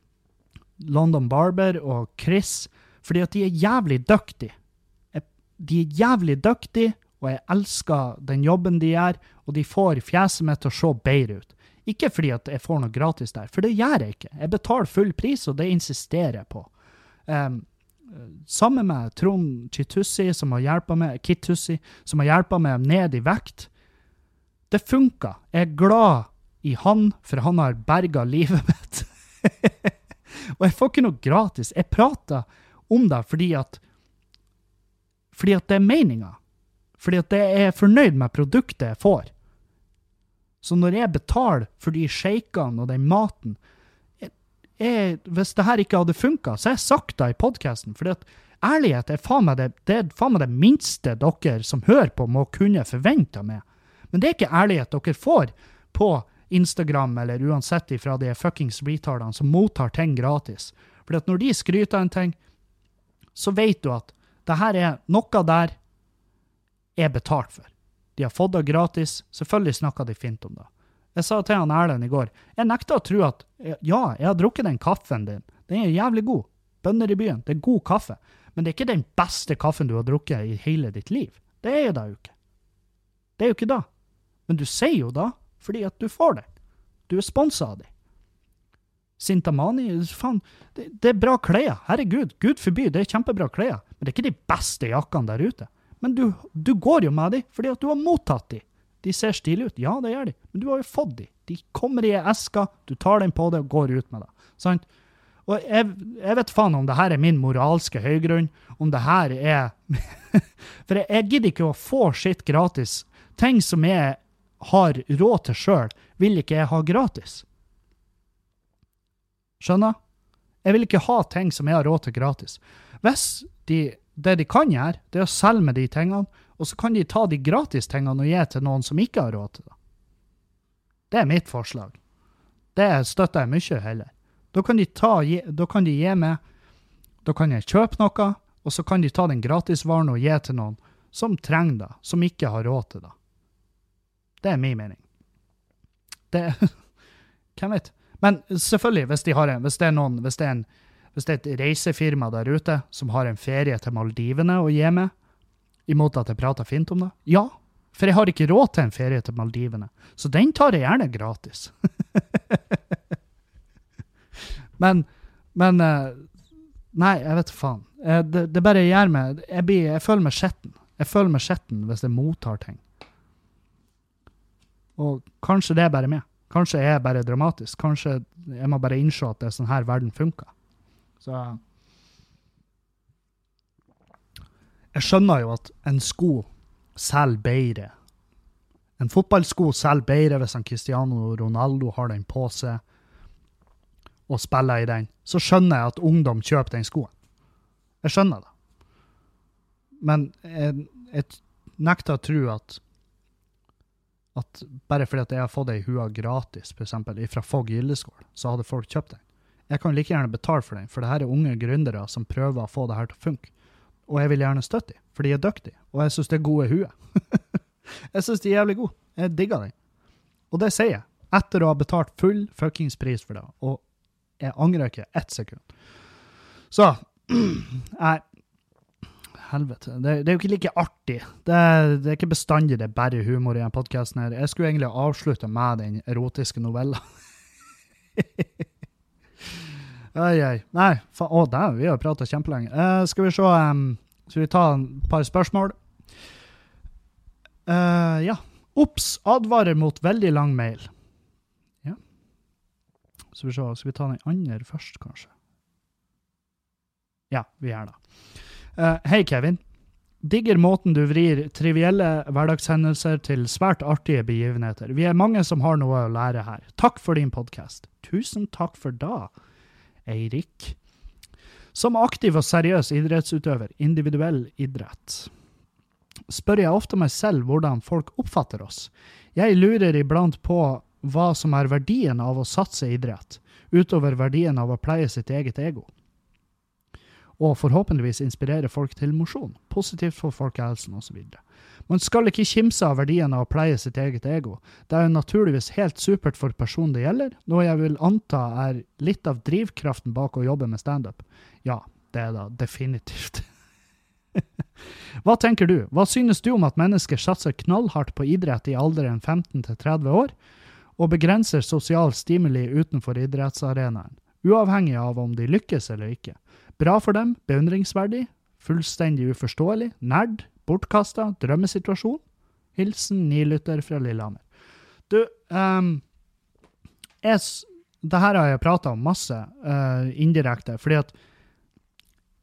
[SPEAKER 1] London Barber og Chris fordi at de er jævlig dyktige. De er jævlig dyktige, og jeg elsker den jobben de gjør, og de får fjeset mitt til å se bedre ut. Ikke fordi at jeg får noe gratis der, for det gjør jeg ikke. Jeg betaler full pris, og det insisterer jeg på. Um, sammen med Trond Chitussi, som har hjulpet meg, Kittussi, som har hjulpet meg ned i vekt. Det funka. Jeg er glad i han, for han har berga livet mitt. og jeg får ikke noe gratis. Jeg prater om det fordi at fordi at det er meninga. Fordi at jeg er fornøyd med produktet jeg får. Så når jeg betaler for de shakene og den maten, jeg, hvis det her ikke hadde funka, så har jeg sagt det i podkasten. For ærlighet er faen meg det, det, faen meg det minste dere som hører på, må kunne forvente av meg. Men det er ikke ærlighet dere får på Instagram eller uansett ifra de fuckings retardene som mottar ting gratis. For når de skryter av en ting, så vet du at det her er noe der er betalt for. De har fått det gratis. Selvfølgelig snakka de fint om det. Jeg sa til han Erlend i går jeg nekter å tro at ja, jeg har drukket den kaffen din. Den er jævlig god. Bønder i byen. Det er god kaffe. Men det er ikke den beste kaffen du har drukket i hele ditt liv. Det er det jo ikke. Det er jo ikke da. Men du sier jo da, fordi at du får den. Du er sponsa av dem. Sintamani, faen, det, det, er bra klær. Herregud, gud forby, det er kjempebra klær. Men det er ikke de beste jakkene der ute. Men du, du går jo med dem fordi at du har mottatt dem. De ser stilige ut, ja, det gjør de, men du har jo fått dem. De kommer i eska, du tar den på deg og går ut med det. Sant? Og jeg, jeg, vet faen om det her er min moralske høygrunn, om det her er For jeg, jeg gidder ikke å få skitt gratis. Ting som jeg har råd til sjøl, vil ikke jeg ha gratis. Skjønner? Jeg vil ikke ha ting som jeg har råd til gratis. Hvis de, det de kan gjøre, det er å selge med de tingene, og så kan de ta de gratistingene og gi til noen som ikke har råd til det. Det er mitt forslag. Det støtter jeg mye heller. Da kan de, ta, da kan de gi meg Da kan jeg kjøpe noe, og så kan de ta den gratisvaren og gi til noen som trenger det, som ikke har råd til det. Det er min mening. Det Hvem vet? Men selvfølgelig, hvis, de en, hvis, det noen, hvis, det er en, hvis, det er et reisefirma der ute som har en ferie til Maldivene å gi meg, imot at jeg prater fint om det? Ja, for jeg har ikke råd til en ferie til Maldivene. Så den tar jeg gjerne gratis. men, men eh, Nei, jeg vet faen. Eh, det, det bare gjør meg jeg, blir, jeg føler meg skitten. Jeg føler meg skitten hvis jeg mottar ting. Og kanskje det er bare meg. Kanskje jeg er bare dramatisk. Kanskje jeg må bare innse at det er sånn her verden funker. Så Jeg skjønner jo at en sko selger bedre. En fotballsko selger bedre hvis han Cristiano Ronaldo har den på seg og spiller i den. Så skjønner jeg at ungdom kjøper den skoen. Jeg skjønner det. Men jeg, jeg nekter å tro at at bare fordi at jeg har fått ei hua gratis, f.eks. fra Fogg Gildeskål, så hadde folk kjøpt den. Jeg kan like gjerne betale for den, for det her er unge gründere som prøver å få det her til å funke. Og jeg vil gjerne støtte dem, for de er dyktige, og jeg syns det er gode huet. jeg syns de er jævlig gode. Jeg digger dem. Og det sier jeg, etter å ha betalt full fuckings pris for det. Og jeg angrer ikke ett sekund. Så Nei, helvete. Det, det, er jo ikke like artig. Det, det er ikke bestandig det er bare humor i denne podkasten. Jeg skulle egentlig avslutte med den erotiske novella. Oi, oi. Nei, faen. Å, dæven, vi har prata kjempelenge. Uh, skal vi se um, Skal vi ta et par spørsmål? Uh, ja. Ops, advarer mot veldig lang mail. Ja. Skal vi se, skal vi ta den andre først, kanskje? Ja, vi gjør det. Uh, Hei, Kevin. Digger måten du vrir trivielle hverdagshendelser til svært artige begivenheter. Vi er mange som har noe å lære her. Takk for din podkast. Tusen takk for da. Eirik. Som aktiv og seriøs idrettsutøver, individuell idrett, spør jeg ofte meg selv hvordan folk oppfatter oss. Jeg lurer iblant på hva som er verdien av å satse idrett, utover verdien av å pleie sitt eget ego og forhåpentligvis inspirere folk til mosjon, positivt for folkehelsen osv. Man skal ikke kimse av verdien av å pleie sitt eget ego. Det er naturligvis helt supert for personen det gjelder, noe jeg vil anta er litt av drivkraften bak å jobbe med standup. Ja, det er da definitivt. Hva tenker du, hva synes du om at mennesker satser knallhardt på idrett i alderen 15 til 30 år, og begrenser sosial stimuli utenfor idrettsarenaen, uavhengig av om de lykkes eller ikke? Bra for dem, beundringsverdig, fullstendig uforståelig, nerd, bortkasta, drømmesituasjon. Hilsen nilytter fra Lillehammer. Du, um, jeg, det her har jeg prata om masse uh, indirekte, fordi at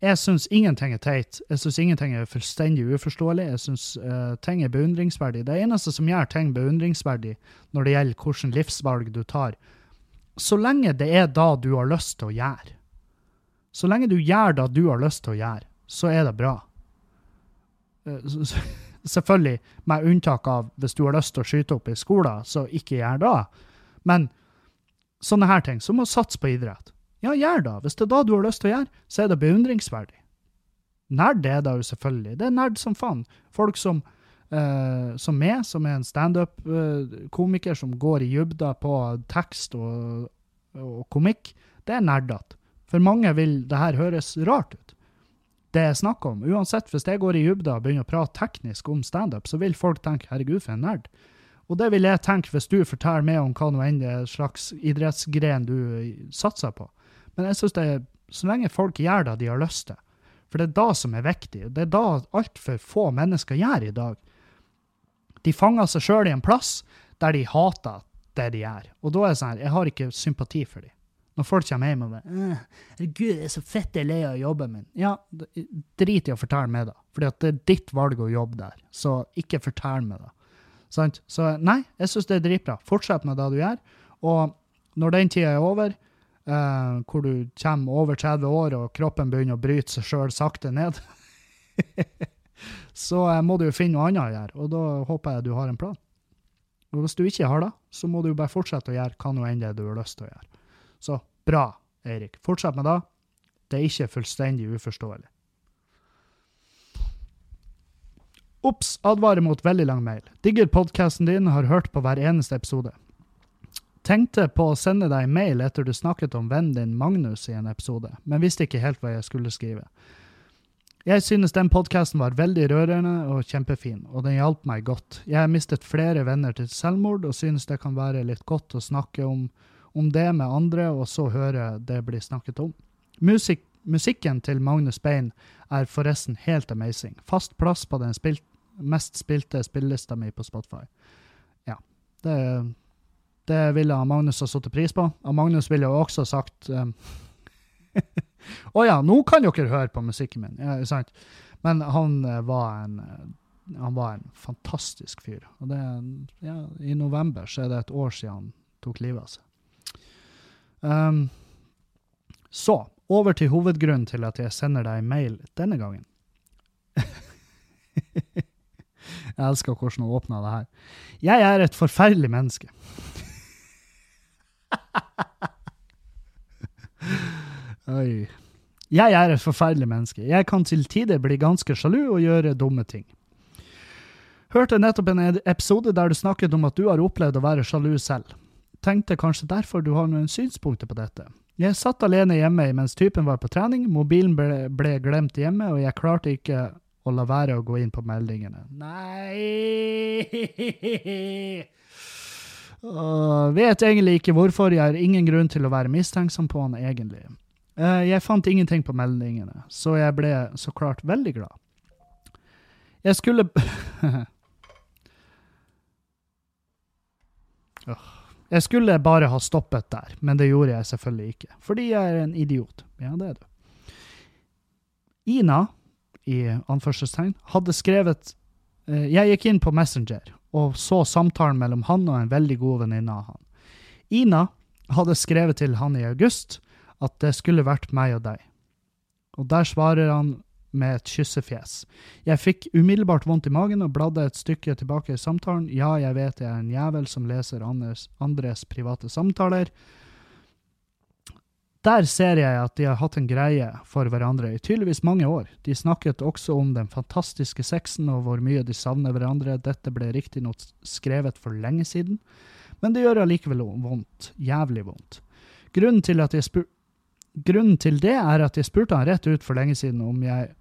[SPEAKER 1] jeg syns ingenting er teit. Jeg syns ingenting er fullstendig uforståelig. Jeg syns uh, ting er beundringsverdig. Det eneste som gjør ting beundringsverdig når det gjelder hvilke livsvalg du tar, så lenge det er da du har lyst til å gjøre. Så lenge du gjør det du har lyst til å gjøre, så er det bra. Eh, selvfølgelig med unntak av hvis du har lyst til å skyte opp i skolen, så ikke gjør det. Men sånne her ting, som å satse på idrett. Ja, gjør det. Hvis det er det du har lyst til å gjøre, så er det beundringsverdig. Nerd er det jo selvfølgelig. Det er nerd som faen. Folk som uh, som meg, som er en standup-komiker som går i dybda på tekst og, og komikk, det er nerdete. For mange vil det her høres rart ut. Det jeg snakker om. Uansett, hvis jeg går i dybda og begynner å prate teknisk om standup, så vil folk tenke 'herregud, for en nerd'. Og det vil jeg tenke hvis du forteller meg om hva nå enn slags idrettsgren du satser på. Men jeg synes det er så lenge folk gjør det de har lyst til. For det er da som er viktig. Det er da altfor få mennesker gjør i dag. De fanger seg sjøl i en plass der de hater det de gjør. Og da er det sånn her, jeg har ikke sympati for dem. Når folk kommer hjem og bare 'Herregud, jeg er så fett jeg er lei av jobben min'. Ja, drit i å fortelle meg det. For det er ditt valg å jobbe der. Så ikke fortell meg det. Sant? Så nei, jeg syns det er dritbra. Fortsett med det du gjør. Og når den tida er over, eh, hvor du kommer over 30 år og kroppen begynner å bryte seg sjøl sakte ned, så eh, må du jo finne noe annet å gjøre. Og da håper jeg du har en plan. Og hvis du ikke har det, så må du bare fortsette å gjøre hva nå enn det du har lyst til å gjøre. Så bra, Eirik. Fortsett med det. Det er ikke fullstendig uforståelig. Ops, advarer mot veldig lang mail. Digger podkasten din, har hørt på hver eneste episode. Tenkte på å sende deg mail etter du snakket om vennen din Magnus i en episode, men visste ikke helt hva jeg skulle skrive. Jeg synes den podkasten var veldig rørende og kjempefin, og den hjalp meg godt. Jeg har mistet flere venner til selvmord, og synes det kan være litt godt å snakke om, om det med andre, og så høre det bli snakket om. Musik, musikken til Magnus Bein er forresten helt amazing. Fast plass på den spilt, mest spilte spillelista mi på Spotify. Ja, det, det ville Magnus ha satt pris på. Og Magnus ville også sagt um, Å ja, nå kan dere høre på musikken min. Ja, sant? Men han eh, var en han var en fantastisk fyr. Og det, ja, I november så er det et år siden han tok livet av seg. Um, så over til hovedgrunnen til at jeg sender deg mail denne gangen. jeg elsker hvordan hun åpna det her. Jeg er et forferdelig menneske. Oi. Jeg er et forferdelig menneske. Jeg kan til tider bli ganske sjalu og gjøre dumme ting. Hørte nettopp en episode der du snakket om at du har opplevd å være sjalu selv. Tenkte kanskje derfor du har noen synspunkter på dette. Jeg satt alene hjemme mens typen var på trening, mobilen ble, ble glemt hjemme, og jeg klarte ikke å la være å gå inn på meldingene. Nei uh, Vet egentlig ikke hvorfor, jeg har ingen grunn til å være mistenksom på han egentlig. Uh, jeg fant ingenting på meldingene, så jeg ble så klart veldig glad. Jeg skulle uh. Jeg skulle bare ha stoppet der, men det gjorde jeg selvfølgelig ikke. Fordi jeg er en idiot. Ja, det er du. Ina, i anførselstegn, hadde skrevet eh, Jeg gikk inn på Messenger og så samtalen mellom han og en veldig god venninne av han. Ina hadde skrevet til han i august at det skulle vært meg og deg. Og der svarer han med et kyssefjes. Jeg fikk umiddelbart vondt i magen og bladde et stykke tilbake i samtalen. Ja, jeg vet jeg er en jævel som leser andres, andres private samtaler. Der ser jeg at de har hatt en greie for hverandre i tydeligvis mange år. De snakket også om den fantastiske sexen og hvor mye de savner hverandre. Dette ble riktignok skrevet for lenge siden, men det gjør allikevel vondt. Jævlig vondt. Grunnen til, Grunnen til det er at jeg spurte han rett ut for lenge siden om jeg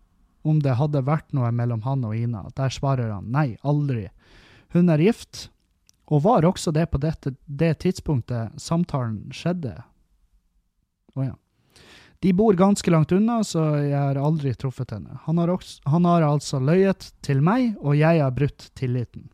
[SPEAKER 1] om det hadde vært noe mellom han og Ina. Der svarer han nei, aldri. Hun er gift, og var også det på dette, det tidspunktet samtalen skjedde. Å ja. De bor ganske langt unna, så jeg har aldri truffet henne. Han har, også, han har altså løyet til meg, og jeg har brutt tilliten.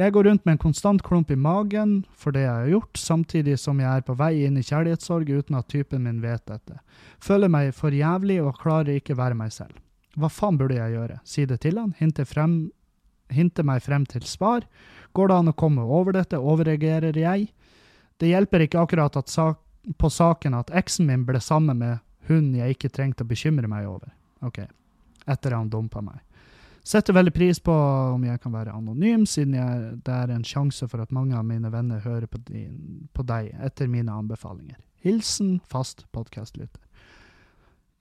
[SPEAKER 1] Jeg går rundt med en konstant klump i magen for det jeg har gjort, samtidig som jeg er på vei inn i kjærlighetssorg uten at typen min vet dette. Føler meg for jævlig og klarer ikke være meg selv. Hva faen burde jeg gjøre? Si det til han? Hinte, frem, hinte meg frem til svar? Går det an å komme over dette? Overreagerer jeg? Det hjelper ikke akkurat sak, på saken at eksen min ble sammen med hun jeg ikke trengte å bekymre meg over. Ok, etter han dumpa meg. Setter veldig pris på om jeg kan være anonym, siden jeg, det er en sjanse for at mange av mine venner hører på, din, på deg etter mine anbefalinger. Hilsen fast podkastlytter.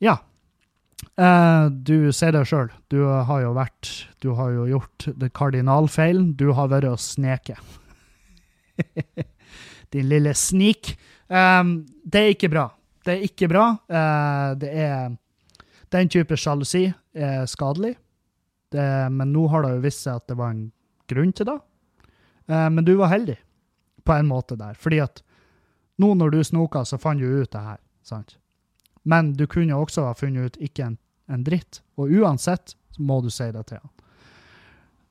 [SPEAKER 1] Ja. Eh, du ser det sjøl. Du har jo vært Du har jo gjort det kardinalfeilen. Du har vært å sneke. Din lille snik. Um, det er ikke bra. Det er ikke bra. Uh, det er Den type sjalusi er skadelig. Det, men nå har det jo vist seg at det var en grunn til det. Eh, men du var heldig på en måte der. Fordi at nå når du snoka, så fant du ut det her. sant? Men du kunne også ha funnet ut ikke en, en dritt. Og uansett så må du si det til han.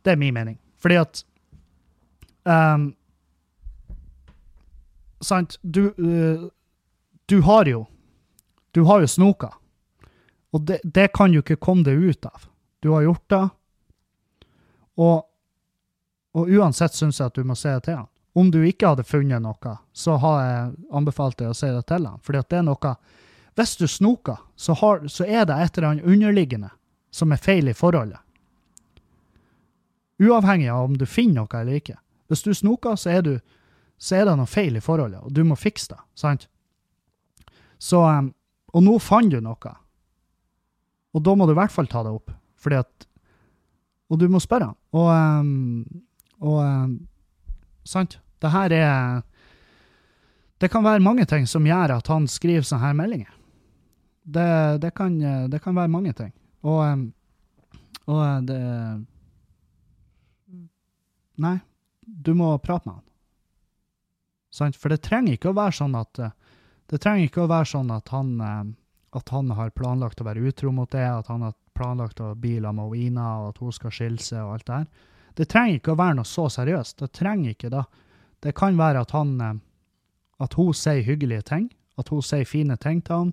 [SPEAKER 1] Det er min mening. Fordi at um, Sant? Du, uh, du har jo Du har jo snoka. Og det, det kan jo ikke komme deg ut av. Du har gjort det. Og, og uansett syns jeg at du må si det til han. Om du ikke hadde funnet noe, så har jeg anbefalt deg å si det til han. Fordi at det er noe hvis du snoker, så, har, så er det et eller annet underliggende som er feil i forholdet. Uavhengig av om du finner noe eller ikke. Hvis du snoker, så er, du, så er det noe feil i forholdet, og du må fikse det. sant? Så, um, og nå fant du noe. Og da må du i hvert fall ta det opp. Fordi at Og du må spørre. Og, um, og um, Sant? Det her er Det kan være mange ting som gjør at han skriver sånne her meldinger. Det, det, kan, det kan, være mange ting. Og, og det Nei, du må prate med han. Sant? For det trenger ikke å være sånn at det trenger ikke å være sånn at han, at han har planlagt å være utro mot det, at han har planlagt å bli sammen med Ina, og at hun skal skille seg og alt det her. Det trenger ikke å være noe så seriøst. Det trenger ikke da. Det kan være at han at hun sier hyggelige ting, at hun sier fine ting til han,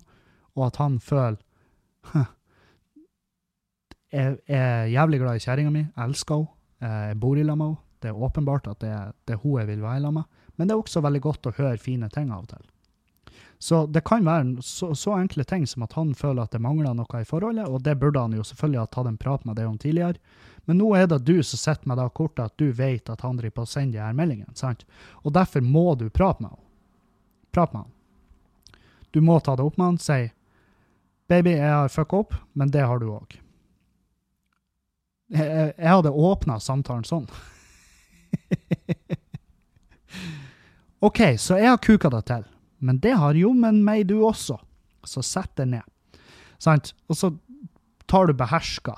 [SPEAKER 1] og at han føler Jeg er jævlig glad i kjerringa mi, elsker henne, jeg bor i lag med henne. Det er åpenbart at det er, det er hun jeg vil være lag med, men det er også veldig godt å høre fine ting av og til. Så det kan være så, så, enkle ting som at han føler at det mangler noe i forholdet, og det burde han jo selvfølgelig ha tatt en prat med deg om tidligere. Men nå er det du som sitter med det kortet at du vet at han driver på å sende de her meldingene. sant? Og derfor må du prate med han. Prat med han. Du må ta det opp med han, si 'Baby, jeg har fucka opp, men det har du òg'. Jeg, jeg, hadde åpna samtalen sånn. OK, så jeg har kuka det til, men det har jommen meg du også. Så sett deg ned. Sant? Og så tar du beherska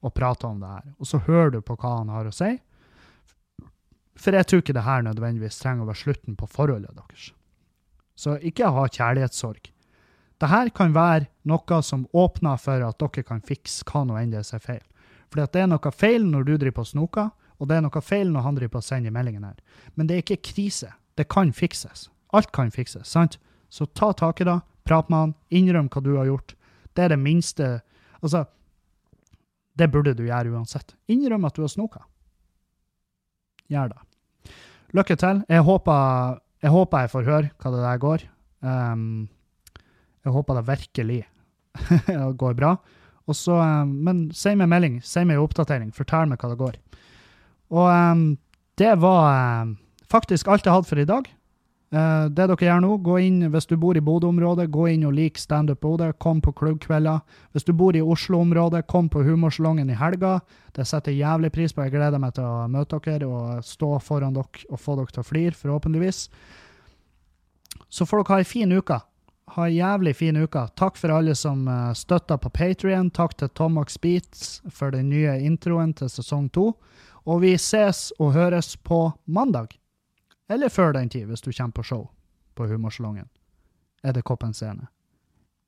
[SPEAKER 1] og prater om det her, og så hører du på hva han har å si. For jeg tror ikke det her nødvendigvis trenger å være slutten på forholdet deres. Så ikke ha kjærlighetssorg. Dette kan være noe som åpner for at dere kan fikse hva nå enn det er feil. For det er noe feil når du driver på snoka, og det er noe feil når han driver på å sende meldingen her. Men det er ikke krise. Det kan fikses. Alt kan fikses, sant? Så ta tak i det, prat med han, innrøm hva du har gjort. Det er det minste Altså, det burde du gjøre uansett. Innrøm at du har snoka. Gjør det. Lykke til. Jeg håper jeg, håper jeg får høre hva det der går. Um, jeg håper det virkelig går bra. Også, um, men si meg melding, si meg oppdatering, fortell meg hva det går. Og um, det var faktisk alt jeg hadde for i dag. Uh, det dere gjør nå, gå inn hvis du bor i Bodø-området, gå inn og lik Standup Bodø. Kom på klubbkvelder. Hvis du bor i Oslo-området, kom på Humorsalongen i helga. Det setter jævlig pris på. Jeg gleder meg til å møte dere og stå foran dere og få dere til å flire, forhåpentligvis. Så får dere ha ei fin uke. Ha ei jævlig fin uke. Takk for alle som uh, støtter på Patrion. Takk til Tomax Beats for den nye introen til sesong to. Og vi ses og høres på mandag. Eller før den tid, hvis du kommer på show på Humorsalongen. Edderkoppen scene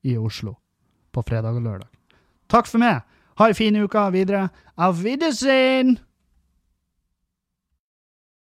[SPEAKER 1] i Oslo på fredag og lørdag. Takk for meg. Ha ei fin uke videre. Auf Wiedersehen!